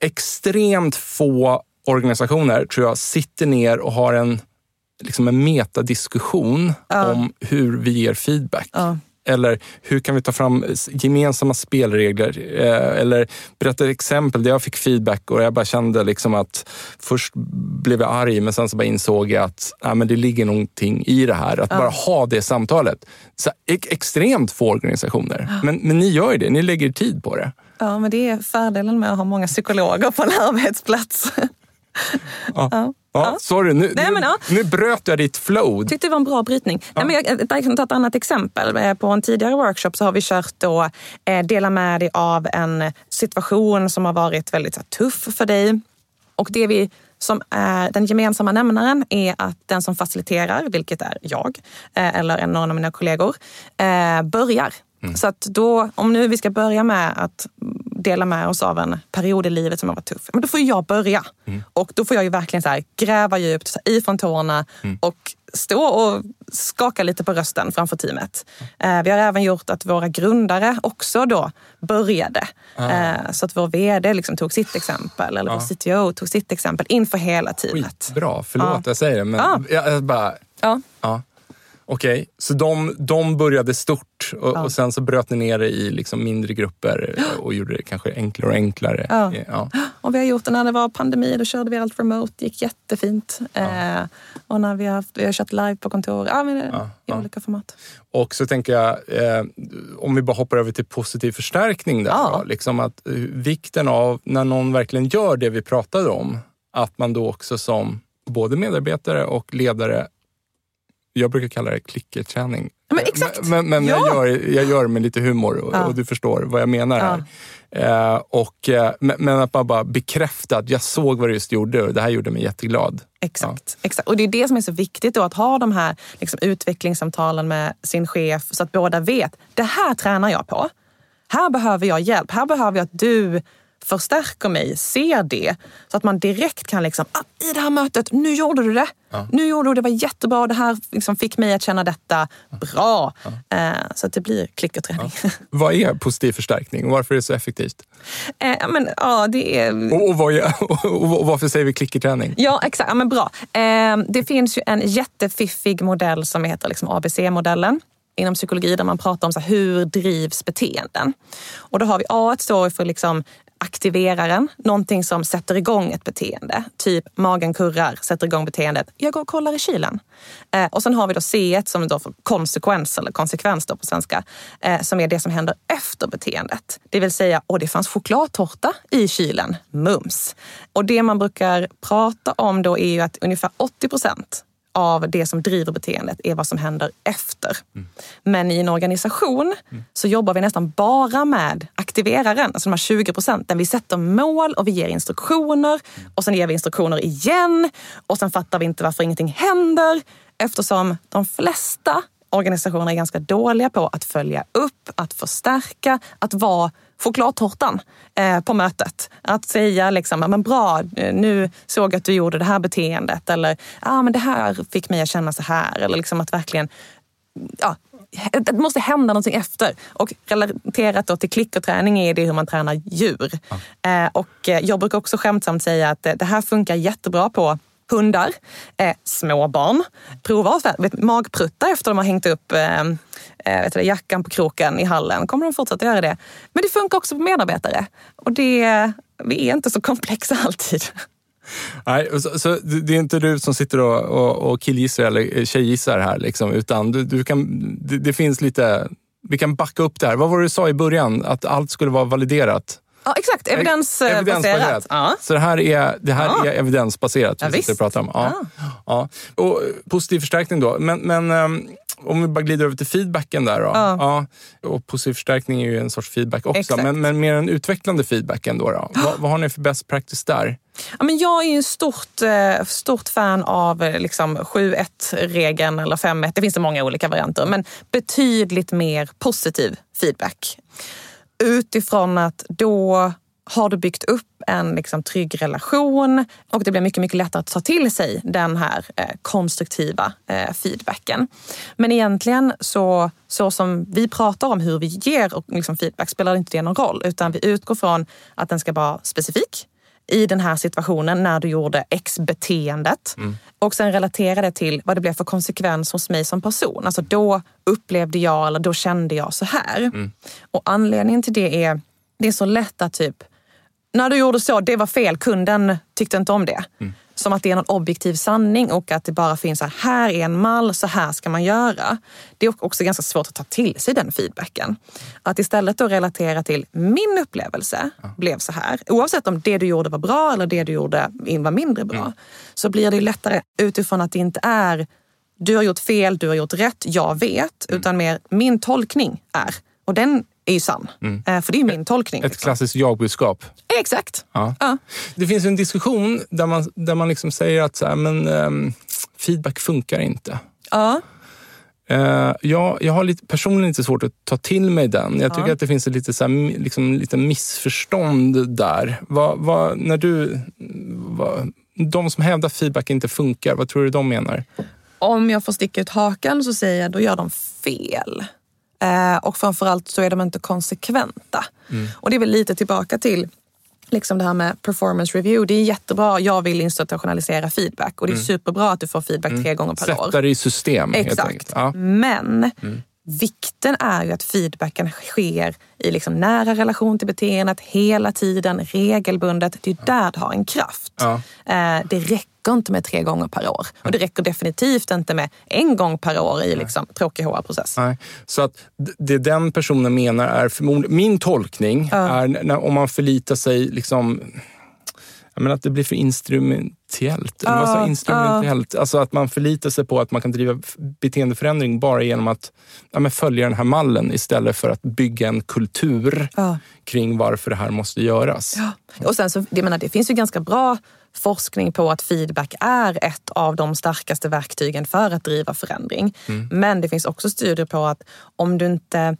extremt få organisationer tror jag sitter ner och har en, liksom en metadiskussion om hur vi ger feedback. Eller hur kan vi ta fram gemensamma spelregler? Eh, eller berätta exempel där jag fick feedback och jag bara kände liksom att först blev jag arg men sen så bara insåg jag att ja, men det ligger någonting i det här. Att ja. bara ha det samtalet. Så, extremt få organisationer. Ja. Men, men ni gör ju det, ni lägger tid på det. Ja, men det är fördelen med att ha många psykologer på en arbetsplats. Ja. Ja. Ja, sorry, nu, Nej, men, ja. nu bröt jag ditt flow. Tyckte det var en bra brytning. Ja. Nej, men jag, kan ta ett annat exempel. Eh, på en tidigare workshop så har vi kört då, eh, dela med dig av en situation som har varit väldigt här, tuff för dig. Och det vi som är den gemensamma nämnaren är att den som faciliterar, vilket är jag eh, eller någon av mina kollegor, eh, börjar. Mm. Så att då, om nu vi ska börja med att dela med oss av en period i livet som har varit tuff, men då får jag börja. Mm. Och då får jag ju verkligen så här, gräva djupt ifrån tårna mm. och stå och skaka lite på rösten framför teamet. Eh, vi har även gjort att våra grundare också då började. Ah. så att vår VD liksom tog sitt exempel, eller ah. vår CTO tog sitt exempel inför hela teamet. Bra, förlåt ah. jag säger det, men ah. jag bara... Ja. ja. Okej, okay. så de, de började stort och, ja. och, sen så bröt ni ner det i liksom mindre grupper (gasps) och gjorde det kanske enklare och enklare. Ja. ja. (gasps) Och vi har gjort det när det var pandemi, då körde vi allt remote. Det gick jättefint. Eh, och när vi har, vi har kört live på kontor, ja, men, i olika format. Och så tänker jag, eh, om vi bara hoppar över till positiv förstärkning där. Då, liksom att, eh, vikten av när någon verkligen gör det vi pratade om, att man då också som både medarbetare och ledare jag brukar kalla det klickerträning. Men exakt! Men, men ja. jag, gör, jag gör med lite humor och, ja. och du förstår vad jag menar här. Ja. Eh, och, eh, men, att man bara bekräftar att jag såg vad du just gjorde och det här gjorde mig jätteglad. Exakt. exakt. Och det är det som är så viktigt då, att ha de här liksom, utvecklingssamtalen med sin chef så att båda vet, det här tränar jag på. Här behöver jag hjälp. Här behöver jag att du förstärker mig, ser det. Så att man direkt kan liksom, ah, i det här mötet, nu gjorde du det. Ja. Nu gjorde du det, det var jättebra. Det här liksom fick mig att känna detta. Bra! Ja. Eh, så att det blir klickerträning. Ja. Vad är positiv förstärkning och varför är det så effektivt? (laughs) Eh, men, ja, det är... och, och, vad (laughs) och, varför säger vi klickerträning? Ja, exakt. Ja, men bra. Eh, det finns ju en jättefiffig modell som heter liksom ABC-modellen inom psykologi där man pratar om så här, hur drivs beteenden. Och då har vi A står för liksom aktiverar en, någonting som sätter igång ett beteende. Typ magen kurrar, sätter igång beteendet. Jag går och kollar i kylen. Eh, och sen har vi då C1 som då för konsekvens eller konsekvens då på svenska, eh, som är det som händer efter beteendet. Det vill säga, åh det fanns chokladtårta i kylen, mums. Och det man brukar prata om då är ju att ungefär 80 procent av det som driver beteendet är vad som händer efter. Mm. Men i en organisation mm. så jobbar vi nästan bara med aktiveraren, alltså de här 20 procenten. Vi sätter mål och vi ger instruktioner mm. och sen ger vi instruktioner igen och sen fattar vi inte varför ingenting händer eftersom de flesta organisationer är ganska dåliga på att följa upp, att förstärka, att vara chokladtårtan eh, på mötet. Att säga liksom, men bra, eh, nu såg jag att du gjorde det här beteendet eller ah, men det här fick mig att känna så här. Eller liksom att verkligen ja, det måste hända någonting efter. Och relaterat då till klickerträning är det hur man tränar djur. Ja. Eh, och jag brukar också skämtsamt säga att det här funkar jättebra på hundar, eh, småbarn. Prova att magprutta efter de har hängt upp eh, eh, vet du, jackan på kroken i hallen. Kommer de fortsätta göra det? Men det funkar också på medarbetare. Och det, vi är inte så komplexa (laughs) alltid. Nej, så, så, det är inte du som sitter och, och, och killgissar eller eh, tjejgissar här, liksom, utan du, du kan, det, det, finns lite... Vi kan backa upp det här. Vad var det du sa i början? Att allt skulle vara validerat? Ja, exakt. Evidensbaserat. evidensbaserat. Ja. Så det här är, det här ja. är evidensbaserat, vi ja, pratar om. Ja. Ja. Och positiv förstärkning då. Men, men um, om vi bara glider över till feedbacken där. Då. Ja. Och positiv förstärkning är ju en sorts feedback också, men, men mer en utvecklande feedback ändå. Då. Vad, vad har ni för best practice där? Ja, men jag är ju stort, eh, stort fan av eh, liksom 7-1-regeln eller 5-1. Det finns det många olika varianter, men betydligt mer positiv feedback. Utifrån att då har du byggt upp en liksom trygg relation och det blir mycket, mycket lättare att ta till sig den här eh, konstruktiva eh, feedbacken. Men egentligen så, så som vi pratar om hur vi ger liksom feedback spelar inte det någon roll utan vi utgår från att den ska vara specifik i den här situationen när du gjorde X beteendet. Och sen relatera det till vad det blev för konsekvens hos mig som person. Alltså då upplevde jag eller då kände jag så här. Och anledningen till det är, det är så lätt att typ, när du gjorde så, det var fel, kunden tyckte inte om det. Som att det är någon objektiv sanning och att det bara finns så här, här är en mall, så här ska man göra. Det är också ganska svårt att ta till sig den feedbacken. Att istället då relatera till min upplevelse blev så här. Oavsett om det du gjorde var bra eller det du gjorde var mindre bra. Så blir det ju lättare utifrån att det inte är du har gjort fel, du har gjort rätt, jag vet. Utan mer min tolkning är. Och den är ju sann. Eh, För det är min tolkning. Ett liksom. klassiskt jag-budskap. Exakt. Ja. Ja. Det finns en diskussion där man, där man liksom säger att så här, men, ehm, feedback funkar inte. Ja. Eh, jag, jag har lite, personligen lite svårt att ta till mig den. Jag tycker Ja. att det finns ett lite, så här, liksom, lite missförstånd där. Vad, vad, när du, vad, de som hävdar att feedback inte funkar, vad tror du de menar? Om jag får sticka ut hakan så säger jag då gör de fel. Eh, och framförallt så är de inte konsekventa. Och det är väl lite tillbaka till liksom det här med performance review. Det är jättebra, jag vill institutionalisera feedback och det är superbra att du får feedback tre gånger per år. Sätta det i system Exakt. Ja. Men vikten är ju att feedbacken sker i liksom nära relation till beteendet hela tiden, regelbundet. Det är där det har en kraft. Ja. Eh, Det räcker inte med tre gånger per år. Och det räcker definitivt inte med en gång per år i liksom tråkig HR-process. Nej. Så att det den personen menar är förmodligen... Min tolkning är när, om man förlitar sig liksom... Jag menar att det blir för instrumentellt. Jag? Ja, instrumentellt. Alltså att man förlitar sig på att man kan driva beteendeförändring bara genom att ja, följa den här mallen istället för att bygga en kultur Ja. kring varför det här måste göras. Ja. Och sen så, jag menar, det finns ju ganska bra forskning på att feedback är ett av de starkaste verktygen för att driva förändring. Men det finns också studier på att om du inte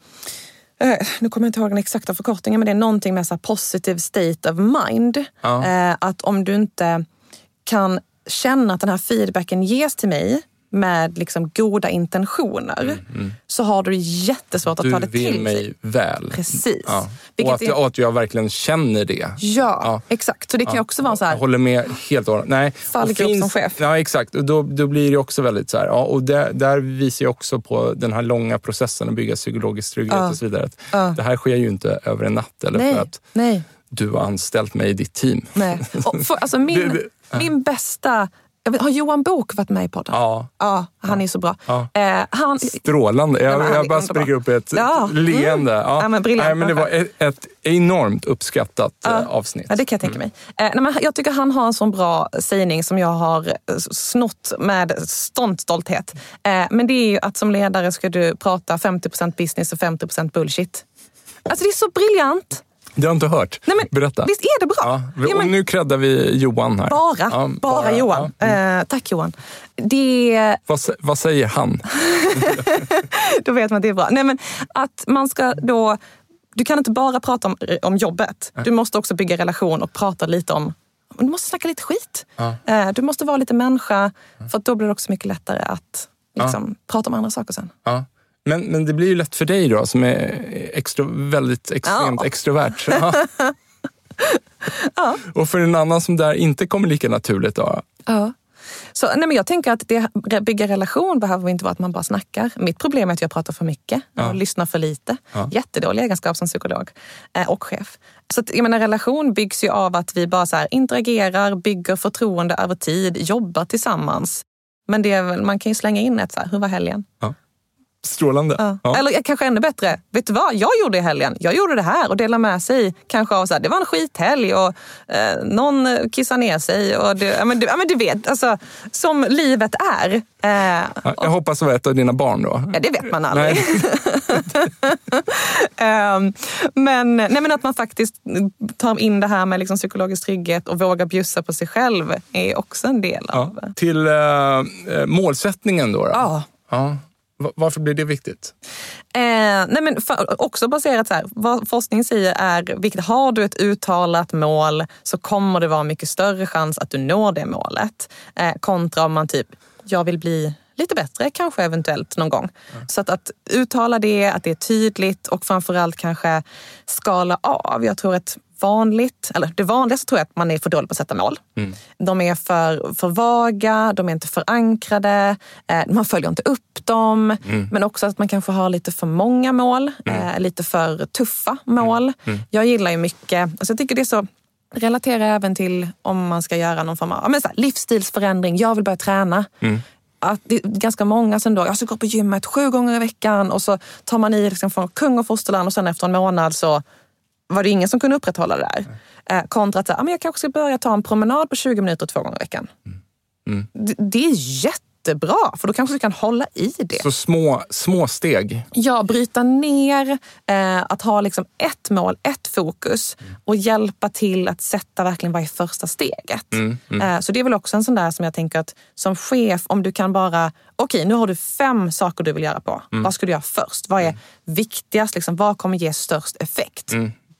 eh, nu kommer jag inte ihåg den exakta förkortningen, men det är någonting med så positive state of mind. Ja. Eh, Att om du inte kan känna att den här feedbacken ges till mig med liksom goda intentioner så har du jättesvårt att Du ta det vill till mig sig. väl. Precis. Ja. Och, att, är- och att jag verkligen känner det. Ja, Ja. exakt. Så det kan ju också vara så Jag här, håller med helt och. Nej. Fallgrop som chef. Ja, exakt. Och då, då blir det också väldigt så här. Ja, och där, där visar jag också på den här långa processen att bygga psykologisk trygghet Ja. och så vidare. Ja. Det här sker ju inte över en natt eller nej, för att nej, du har anställt mig i ditt team. nej. För, alltså (laughs) min, min bästa... Jag vet, har Johan Bok varit med i podden? Ja, Ja, han är så bra. Ja. Eh, han, strålande. Jag, han jag bara springer upp ett Ja. leende. Ja. Ja, men briljant Nej, men det var ett, ett enormt uppskattat eh, avsnitt. Ja, det kan jag tänka mig. Eh, nej, men jag tycker han har en sån bra sägning som jag har eh, snott med stånd stolthet. Eh, men det är ju att som ledare ska du prata 50% business och 50% bullshit. Alltså det är så briljant. Det har jag inte hört. Nej, men, Berätta. Visst är det bra? Ja, vi- Ja, men- nu creddar vi Johan här. Bara, Ja, bara, Johan. Ja. Eh, tack Johan. Det, Vad, vad säger han? (laughs) då vet man att det är bra. Nej, men att man ska då... Du kan inte bara prata om, om jobbet. Du måste också bygga relation och prata lite om... Du måste snacka lite skit. Eh, Du måste vara lite människa. För då blir det också mycket lättare att liksom, prata om andra saker sen. Ja. Men, men det blir ju lätt för dig då som är extro, väldigt extremt Ja. extrovert. (laughs) Ja. Och för en annan som där inte kommer lika naturligt då? Ja. Så, nej men jag tänker att det, bygga relation behöver inte vara att man bara snackar. Mitt problem är att jag pratar för mycket och lyssnar för lite. Ja. Jättedålig egenskap som psykolog eh, och chef. Så att, jag menar, relation byggs ju av att vi bara så här, interagerar, bygger förtroende över tid, jobbar tillsammans. Men det är man kan ju slänga in ett så här, hur var helgen? Strålande. Ja. Ja. Eller kanske ännu bättre, vet du vad jag gjorde i helgen? Jag gjorde det här och delade med sig kanske av så här, det var en skithelg och eh, någon kissade ner sig. Och det, ja, men, du, ja, men du vet, alltså, som livet är. Eh, Ja, Jag hoppas det var ett av dina barn då. Ja, det vet man aldrig. (laughs) Ehm, men, nej, men att man faktiskt tar in det här med liksom psykologisk trygghet och vågar bjussa på sig själv är också en del Ja. av... Till eh, eh, målsättningen då? då? Ja. Ja. Va- Varför blir det viktigt? Eh, nej men för, också baserat så här, vad forskning säger är viktigt. Har du ett uttalat mål så kommer det vara mycket större chans att du når det målet. Eh, kontra om man typ, jag vill bli lite bättre kanske eventuellt någon gång. Så att, att uttala det, att det är tydligt och framförallt kanske skala av. Jag tror ett vanligt, eller det vanligaste tror jag att man är för dålig på att sätta mål. Mm. De är för, för vaga, de är inte förankrade, eh, man följer inte upp dem. Mm. Men också att man kanske har lite för många mål, eh, lite för tuffa mål. Mm. Jag gillar ju mycket, alltså jag tycker det är så Relatera även till om man ska göra någon form av men så här, livsstilsförändring. Jag vill börja träna. Att det är ganska många som då, jag ska gå på gymmet sju gånger i veckan och så tar man i liksom från kung och fosterland och sen efter en månad så var det ingen som kunde upprätthålla det där. Eh, kontra att säga, ja, men jag kanske ska börja ta en promenad på 20 minuter två gånger i veckan. Det, det är jättebra, för då kanske du kan hålla i det. Så små, små steg. Ja, bryta ner, eh, att ha liksom ett mål, ett fokus och hjälpa till att sätta verkligen vad är första steget. Eh, så det är väl också en sån där som jag tänker att som chef, om du kan bara, okej nu har du fem saker du vill göra på. Vad ska du göra först? Vad är viktigast? Liksom, vad kommer ge störst effekt?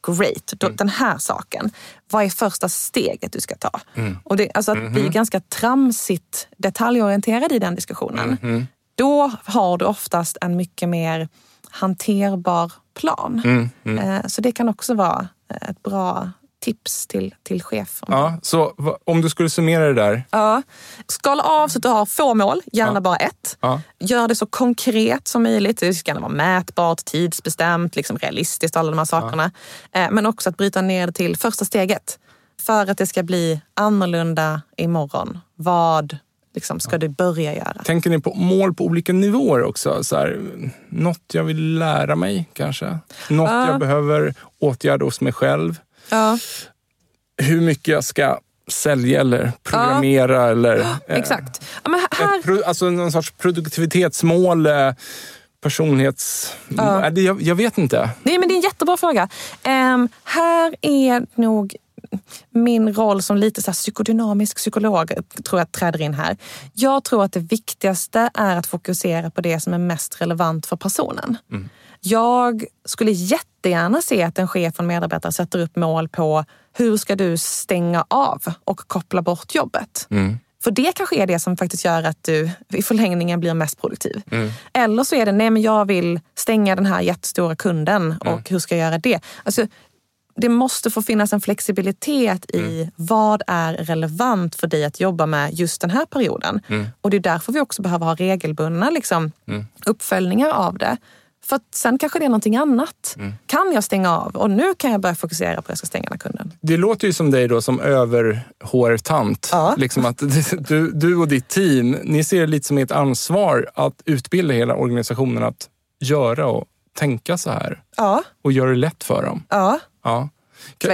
Great, Då, den här saken. Vad är första steget du ska ta? Och det, alltså att bli ganska tramsigt detaljorienterad i den diskussionen. Då har du oftast en mycket mer hanterbar plan. Eh, Så det kan också vara ett bra tips till, till chef. Ja, så om du skulle summera det där. Ja. Skala av så att du har få mål, gärna Ja. bara ett. Ja. Gör det så konkret som möjligt. Det ska gärna vara mätbart, tidsbestämt, liksom realistiskt, alla de här sakerna. Eh, Men också att bryta ner det till första steget. För att det ska bli annorlunda imorgon. Vad liksom, ska du börja göra? Tänker ni på mål på olika nivåer också? Så här, något jag vill lära mig kanske? Något Ja. jag behöver åtgärda hos mig själv? Ja, Hur mycket jag ska sälja eller programmera eller... eh, exakt. Ja, men här, pro- alltså någon sorts produktivitetsmål, eh, personlighets... Ja. Jag, jag vet inte. Nej, men det är en jättebra fråga. Ehm, här är nog min roll som lite så här psykodynamisk psykolog tror jag träder in här. Jag tror att det viktigaste är att fokusera på det som är mest relevant för personen. Jag skulle jättegärna se att en chef och en medarbetare sätter upp mål på hur ska du stänga av och koppla bort jobbet. För det kanske är det som faktiskt gör att du i förlängningen blir mest produktiv. Eller så är det, nej men jag vill stänga den här jättestora kunden och hur ska jag göra det? Alltså, det måste få finnas en flexibilitet i vad är relevant för dig att jobba med just den här perioden. Och det är därför vi också behöver ha regelbundna liksom, uppföljningar av det. För att sen kanske det är någonting annat. Kan jag stänga av? Och nu kan jag börja fokusera på att jag ska stänga den här kunden. Det låter ju som dig då som överhårtant. Ja. Liksom att (laughs) du, du och ditt team, ni ser det lite som ert ansvar att utbilda hela organisationen att göra och tänka så här. Ja, Och göra det lätt för dem. ja. Ja.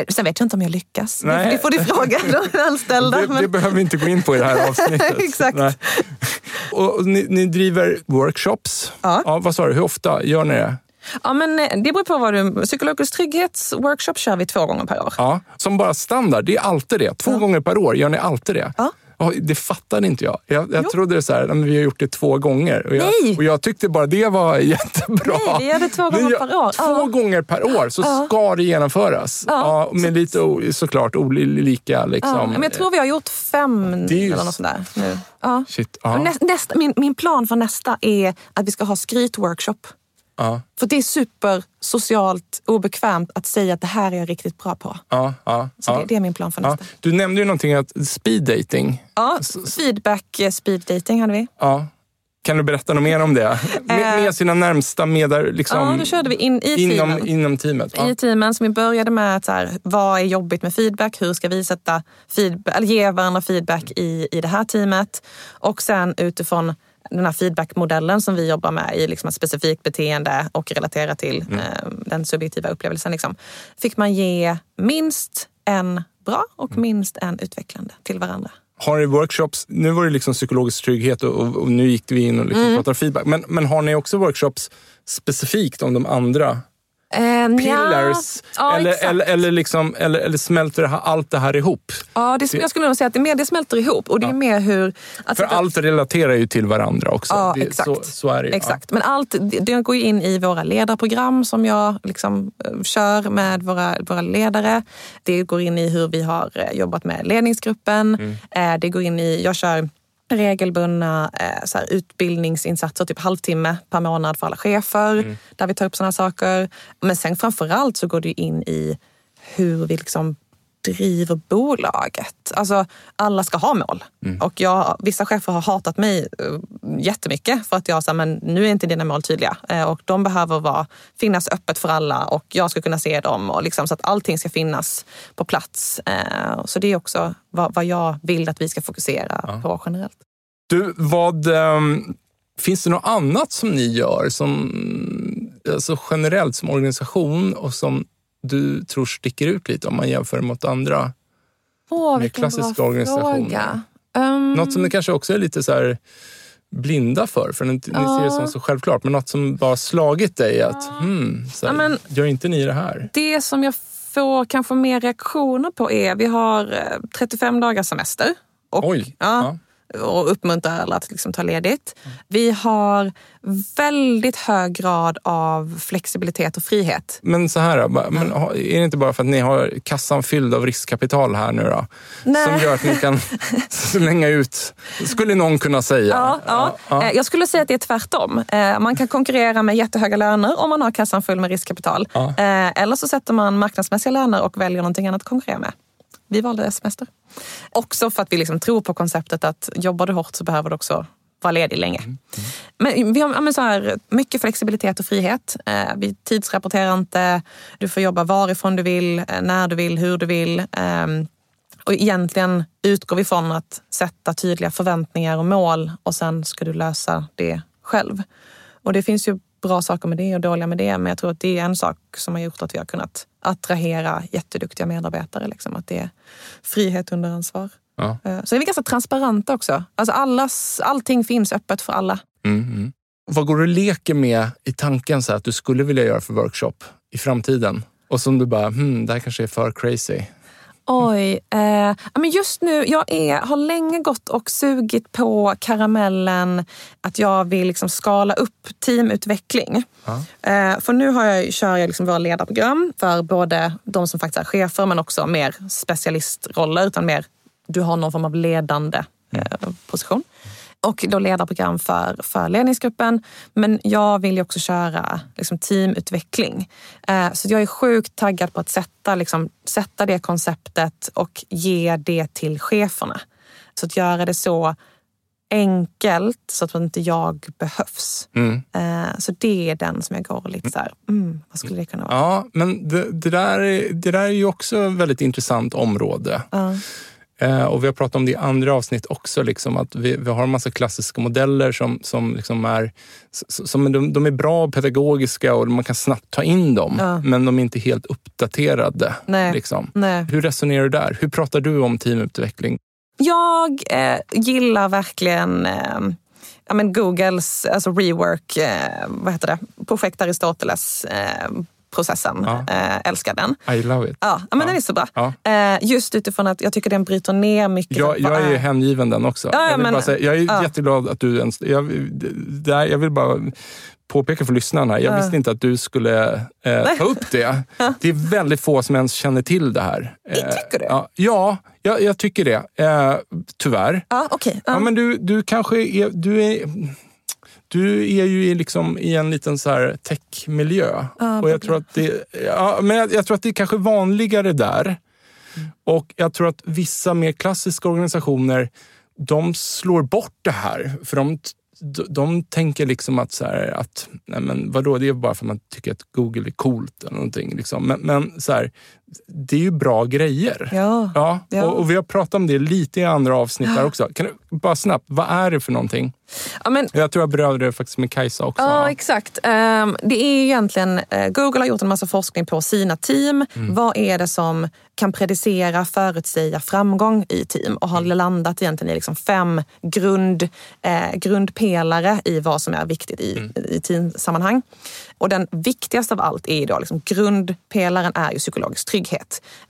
Sen vet jag inte om jag lyckas. Nej. det får du fråga (laughs) de anställda. Det, men- det behöver vi inte gå in på i det här (laughs) avsnittet. Exakt. Nej. Och ni, ni driver workshops. Ja. vad sa du, hur ofta gör ni det? Ja, men eh, det beror på vad du... Psykologisk trygghetsworkshop kör vi två gånger per år. Ja, som bara standard, det är alltid det. Två gånger per år gör ni alltid det. Ja. Ja, det fattade inte jag. Jag, jag trodde det så här, vi har gjort det två gånger. Och jag, Nej. och jag tyckte bara det var (laughs) jättebra. Nej, vi gör det två gånger gör- per år. Två Ja. gånger per år så Ja. ska det genomföras. Ja. Med lite såklart olika liksom. men jag tror vi har gjort fem Det eller något sånt där nu. Ja. Shit, ja. Och Näst, nästa, min, min plan för nästa är att vi ska ha skrytworkshop. För det är super socialt obekvämt att säga att det här är jag riktigt bra på. ja, ja, Så ja. det, det är min plan för nästa. Du nämnde ju någonting att speed dating. Ja, feedback eh, speed dating hade vi. Ja. Kan du berätta något mer om det? (laughs) Med, med sina närmsta medar, liksom, Eh. Ja, då körde vi in i inom, teamen. inom teamet. Ja. i teamen som vi började med att så här, vad är jobbigt med feedback? Hur ska vi sätta feedback, eller ge varandra feedback i, i det här teamet? Och sen utifrån den här feedbackmodellen som vi jobbar med i liksom ett specifikt beteende och relatera till Mm. eh, den subjektiva upplevelsen. Liksom, fick man ge minst en bra och Mm. minst en utvecklande till varandra. Har ni workshops, nu var det liksom psykologisk trygghet och, och, och nu gick vi in och liksom Mm. pratade feedback. Men, men har ni också workshops specifikt om de andra Nja, pillars? Ja, eller, exakt. eller, eller, liksom, eller, eller smälter det här, allt det här ihop? Ja, det, jag skulle nog säga att det, mer, det smälter ihop. Och det är mer hur... Att För sätta- allt relaterar ju till varandra också. Ja, det, exakt. Så, så är det ju. Exakt. Men allt det, går ju in i våra ledarprogram som jag liksom, eh, kör med våra, våra ledare. Det går in i hur vi har eh, jobbat med ledningsgruppen. Eh, Det går in i, jag kör regelbundna eh, så här, utbildningsinsatser, typ halvtimme per månad för alla chefer, där vi tar upp sådana saker. Men sen framför allt så går det ju in i hur vi liksom driver bolaget. Alltså, alla ska ha mål. Mm. Och jag, vissa chefer har hatat mig uh, jättemycket för att jag sa men nu är inte dina mål tydliga. Uh, och de behöver vara, finnas öppet för alla och jag ska kunna se dem. Och liksom, så att allting ska finnas på plats. Uh, så det är också vad, vad, jag vill att vi ska fokusera ja. på generellt. Du, vad... Um, finns det något annat som ni gör som, alltså generellt som organisation och som du tror sticker ut lite om man jämför mot andra oh, mer klassiska organisationer? Um... Något som ni kanske också är lite så här blinda för, för ni, ni ser det som så självklart, men något som bara slagit dig att hmm, här, men, gör inte ni det här? Det som jag får kanske mer reaktioner på är, vi har 35 eh, dagars semester. Och, Oj! Ja och uppmuntrar alla att liksom ta ledigt. Vi har väldigt hög grad av flexibilitet och frihet. Men så här, men är det inte bara för att ni har kassan fylld av riskkapital här nu då? Nej. Som gör att ni kan (laughs) slänga ut, skulle någon kunna säga. Ja, ja. ja. Eh, jag skulle säga att det är tvärtom. Eh, man kan konkurrera med jättehöga löner om man har kassan full med riskkapital. Ja. Eh, eller så sätter man marknadsmässiga löner och väljer någonting annat att konkurrera med. Vi valde semester. Också för att vi liksom tror på konceptet att jobbar du hårt så behöver du också vara ledig länge. Mm. Mm. Men vi har men så här, mycket flexibilitet och frihet. Eh, vi tidsrapporterar inte. Du får jobba varifrån du vill, eh, när du vill, hur du vill. Eh, och egentligen utgår vi från att sätta tydliga förväntningar och mål och sen ska du lösa det själv. Och det finns ju bra saker med det och dåliga med det. Men jag tror att det är en sak som har gjort att vi har kunnat attrahera jätteduktiga medarbetare. Liksom. Att det är frihet under ansvar. Ja. Eh, så är vi ganska transparenta också. Alltså allas, allting finns öppet för alla. Mm, mm. Vad går du och leker med i tanken så att du skulle vilja göra för workshop i framtiden? Och som du bara, hmm, det här kanske är för crazy. Oj. Eh, men just nu, jag är, har länge gått och sugit på karamellen att jag vill liksom skala upp teamutveckling. Ja. Eh, för nu har jag, kör jag liksom våra ledarprogram för både de som faktiskt är chefer men också mer specialistroller. Utan mer, du har någon form av ledande eh, position och då ledarprogram för, för ledningsgruppen. Men jag vill ju också köra liksom, teamutveckling. Eh, så jag är sjukt taggad på att sätta, liksom, sätta det konceptet och ge det till cheferna. Så att göra det så enkelt så att inte jag behövs. Mm. Eh, så det är den som jag går lite så här, mm, vad skulle det kunna vara? Ja, men det, det, där, det där är ju också ett väldigt intressant område. Uh. Eh, och vi har pratat om det i andra avsnitt också, liksom, att vi, vi har en massa klassiska modeller som, som, liksom är, som de, de är bra pedagogiska och man kan snabbt ta in dem, ja. men de är inte helt uppdaterade. Nej. Liksom. Nej. Hur resonerar du där? Hur pratar du om teamutveckling? Jag eh, gillar verkligen eh, ja, men Googles alltså rework, eh, vad heter det? projekt Aristoteles eh, processen. Ja. Äh, älskar den. I love it. Ja, men ja. den är så bra. Ja. Äh, just utifrån att jag tycker den bryter ner mycket. Jag, jag är hängiven den också. Ja, jag, men, säga, jag är ja. jätteglad att du ens... Jag, där, jag vill bara påpeka för lyssnarna, jag visste inte att du skulle eh, ta upp det. (laughs) Det är väldigt få som ens känner till det här. Eh, tycker du? Ja, ja jag, jag tycker det. Eh, tyvärr. Ja, okay. ja. men du, du kanske är... Du är du är ju liksom i en liten så här techmiljö. Ah, och jag tror, att det, ja, men jag, jag, tror att det är kanske vanligare där. Mm. Och jag tror att vissa mer klassiska organisationer de slår bort det här. För de de, tänker liksom att, så här, att nej men vadå, det är bara för att man tycker att Google är coolt eller någonting. Liksom. Men, men så här, det är ju bra grejer. Ja, ja, ja. Och, och, vi har pratat om det lite i andra avsnitt ja. också. Kan du bara snabbt, vad är det för någonting? Ja, men, jag tror jag berörde det faktiskt med Kajsa också. Ja, exakt. Um, det är egentligen, uh, Google har gjort en massa forskning på sina team. Mm. Vad är det som kan predicera, förutsäga framgång i team och har mm. landat egentligen i liksom fem grund, eh, grundpelare i vad som är viktigt i, mm. i teamsammanhang. Och den viktigaste av allt är då liksom, grundpelaren är ju psykologisk trygghet.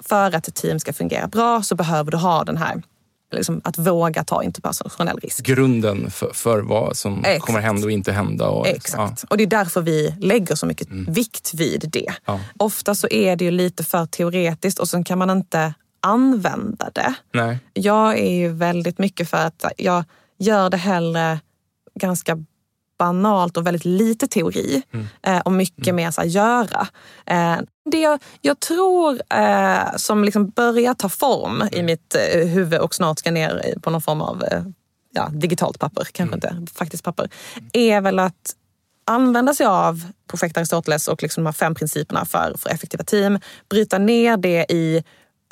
För att ett team ska fungera bra så behöver du ha den här Liksom att våga ta interpersonell risk. Grunden för, för vad som Exakt. kommer hända och inte hända. Och, Exakt. Ja. Och det är därför vi lägger så mycket mm. vikt vid det. Ja. Ofta så är det ju lite för teoretiskt och så kan man inte använda det. Nej. Jag är ju väldigt mycket för att jag gör det hellre ganska banalt och väldigt lite teori mm. Eh, och mycket mm. mer så här, göra. Det jag, jag tror eh, som liksom börjar ta form i mitt eh, huvud och snart ska ner på någon form av eh, ja, digitalt papper, kanske inte faktiskt papper, är väl att använda sig av projekt Aristoteles och liksom de här fem principerna för, för effektiva team. Bryta ner det i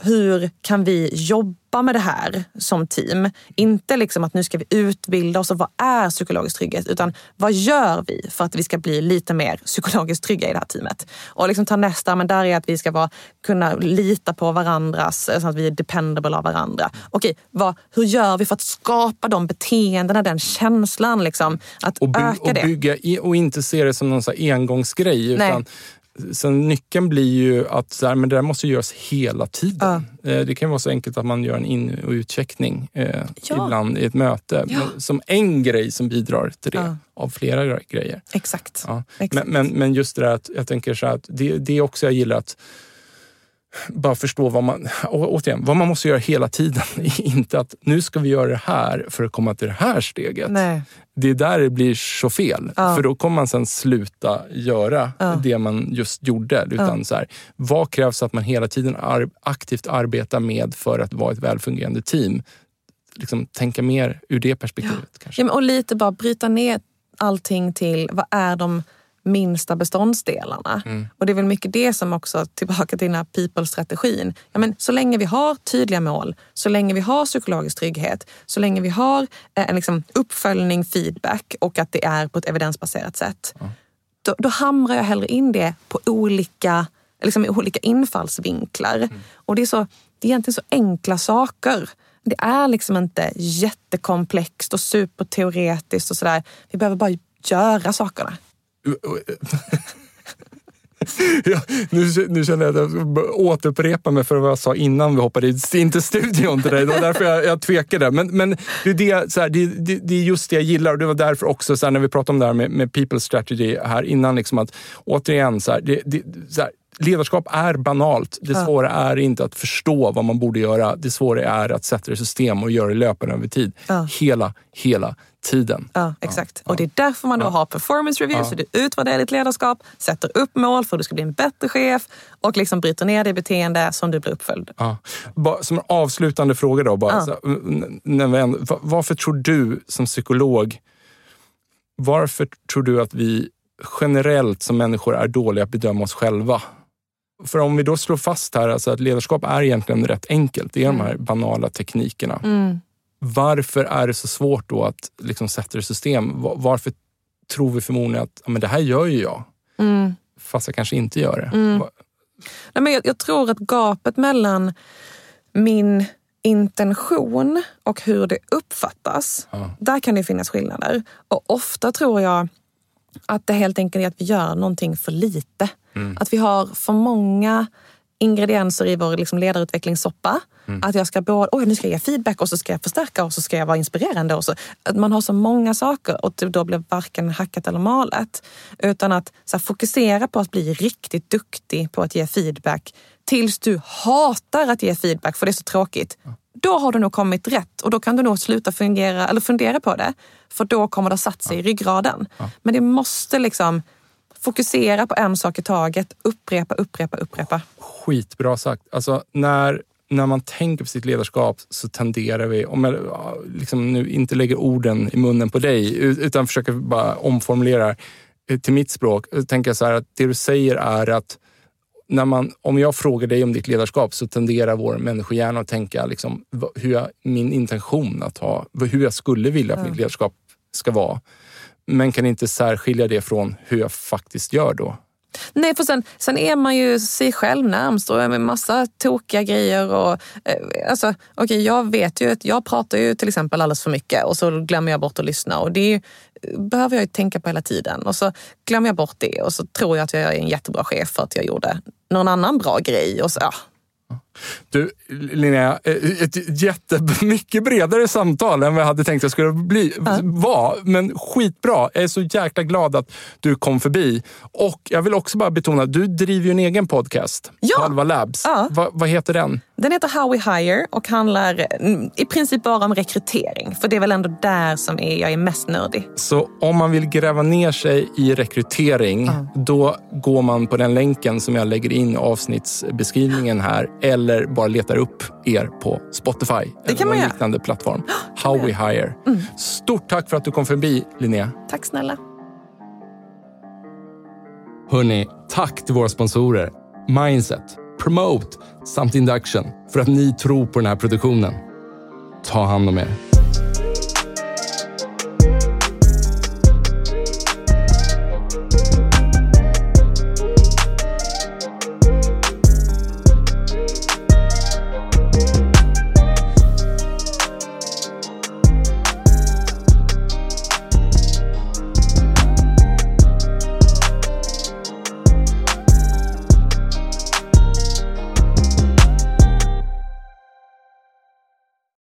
hur kan vi jobba med det här som team? Inte liksom att nu ska vi utbilda oss och vad är psykologisk trygghet? Utan vad gör vi för att vi ska bli lite mer psykologiskt trygga i det här teamet? Och liksom ta nästa, men där är att vi ska vara, kunna lita på varandras, så att vi är dependable av varandra. Okej, vad, hur gör vi för att skapa de beteendena, den känslan, liksom, att och, by öka det? och bygga i, och inte se det som någon så engångsgrej. Utan Sen nyckeln blir ju att så här, men det där måste göras hela tiden. Ja. Det kan vara så enkelt att man gör en in och utcheckning eh, ja. ibland i ett möte. Ja. Som en grej som bidrar till det, av flera grejer. Exakt. Exakt. Men, men, men, just det där att jag tänker så här att det, det är också jag gillar att bara förstå vad man, återigen, vad man måste göra hela tiden. (laughs) Inte att nu ska vi göra det här för att komma till det här steget. Nej. Det är där det blir så fel. Ja. För då kommer man sen sluta göra ja. det man just gjorde. Utan ja. så här, vad krävs att man hela tiden ar aktivt arbetar med för att vara ett välfungerande team? Liksom, tänka mer ur det perspektivet. Kanske. och lite bara bryta ner allting till vad är de minsta beståndsdelarna. Mm. Och det är väl mycket det som också, tillbaka till den här people-strategin. Ja, men så länge vi har tydliga mål, så länge vi har psykologisk trygghet, så länge vi har eh, en liksom uppföljning, feedback och att det är på ett evidensbaserat sätt. Mm. Då, då hamrar jag hellre in det på olika, liksom olika infallsvinklar. Mm. Och det är, så, det är egentligen så enkla saker. Det är liksom inte jättekomplext och superteoretiskt och sådär. Vi behöver bara göra sakerna. (laughs) Ja, nu, nu känner jag att jag återupprepar mig för vad jag sa innan vi hoppade in till studion till dig. Det var därför jag, jag tvekade. Men, men det, är det, så här, det, det, det, är just det jag gillar och det var därför också så här, när vi pratade om det här med, med people strategy här innan. Liksom att, återigen, så här, det, det, så här, ledarskap är banalt. Det svåra är inte att förstå vad man borde göra. Det svåra är att sätta det i system och göra det löpande över tid. Ja. Hela, hela tiden. Ja, exakt. Ja. Och det är därför man då har performance review, så du utvärderar ditt ledarskap, sätter upp mål för att du ska bli en bättre chef och liksom bryter ner det beteende som du blir uppföljd. Ja. Som en avslutande fråga då, bara, så, varför tror du som psykolog, varför tror du att vi generellt som människor är dåliga att bedöma oss själva? För om vi då slår fast här alltså att ledarskap är egentligen rätt enkelt. Det är mm. de här banala teknikerna. Mm. Varför är det så svårt då att liksom sätta det i system? Varför tror vi förmodligen att men det här gör ju jag, mm. fast jag kanske inte gör det? Mm. Nej, men jag, jag tror att gapet mellan min intention och hur det uppfattas, ja. där kan det finnas skillnader. Och ofta tror jag att det helt enkelt är att vi gör någonting för lite. Mm. Att vi har för många ingredienser i vår liksom ledarutvecklingssoppa. Mm. Att jag ska både, oj nu ska jag ge feedback och så ska jag förstärka och så ska jag vara inspirerande. Och så. Att man har så många saker och det då blir varken hackat eller malet. Utan att här, fokusera på att bli riktigt duktig på att ge feedback tills du hatar att ge feedback för det är så tråkigt. Ja. Då har du nog kommit rätt och då kan du nog sluta fungera, eller fundera på det. För då kommer det ha satt sig i ryggraden. Men det måste liksom fokusera på en sak i taget. Upprepa, upprepa, upprepa. Skitbra sagt. Alltså när, när man tänker på sitt ledarskap så tenderar vi, om jag liksom nu inte lägger orden i munnen på dig, utan försöker bara omformulera till mitt språk, tänker jag så här att det du säger är att när man, om jag frågar dig om ditt ledarskap så tenderar vår människohjärna att tänka liksom, hur jag, min intention att ha, hur jag skulle vilja att mitt ledarskap ska vara. Men kan inte särskilja det från hur jag faktiskt gör då. Nej, för sen, sen är man ju sig själv närmst och med massa tokiga grejer. Och, eh, alltså, okay, jag vet ju att jag pratar ju till exempel alldeles för mycket och så glömmer jag bort att lyssna. Och det behöver jag ju tänka på hela tiden. Och så glömmer jag bort det och så tror jag att jag är en jättebra chef för att jag gjorde någon annan bra grej. Och så, ja, du Linnea, eh, ett jättemycket bredare samtal än vad jag hade tänkt att det skulle bli, ja. vara. Men skitbra. Jag är så jäkla glad att du kom förbi. Och jag vill också bara betona, du driver ju en egen podcast. Ja. Halva Labs. Ja. Va, vad heter den? Den heter How We Hire och handlar mm, i princip bara om rekrytering. För det är väl ändå där som är, jag är mest nördig. Så om man vill gräva ner sig i rekrytering, då går man på den länken som jag lägger in i avsnittsbeskrivningen här eller bara letar upp er på Spotify Det eller någon liknande plattform. (gasps) How We Hire. Stort tack för att du kom förbi, Linnea. Tack snälla. Hörni, tack till våra sponsorer Mindset, Promote samt Induction för att ni tror på den här produktionen. Ta hand om er.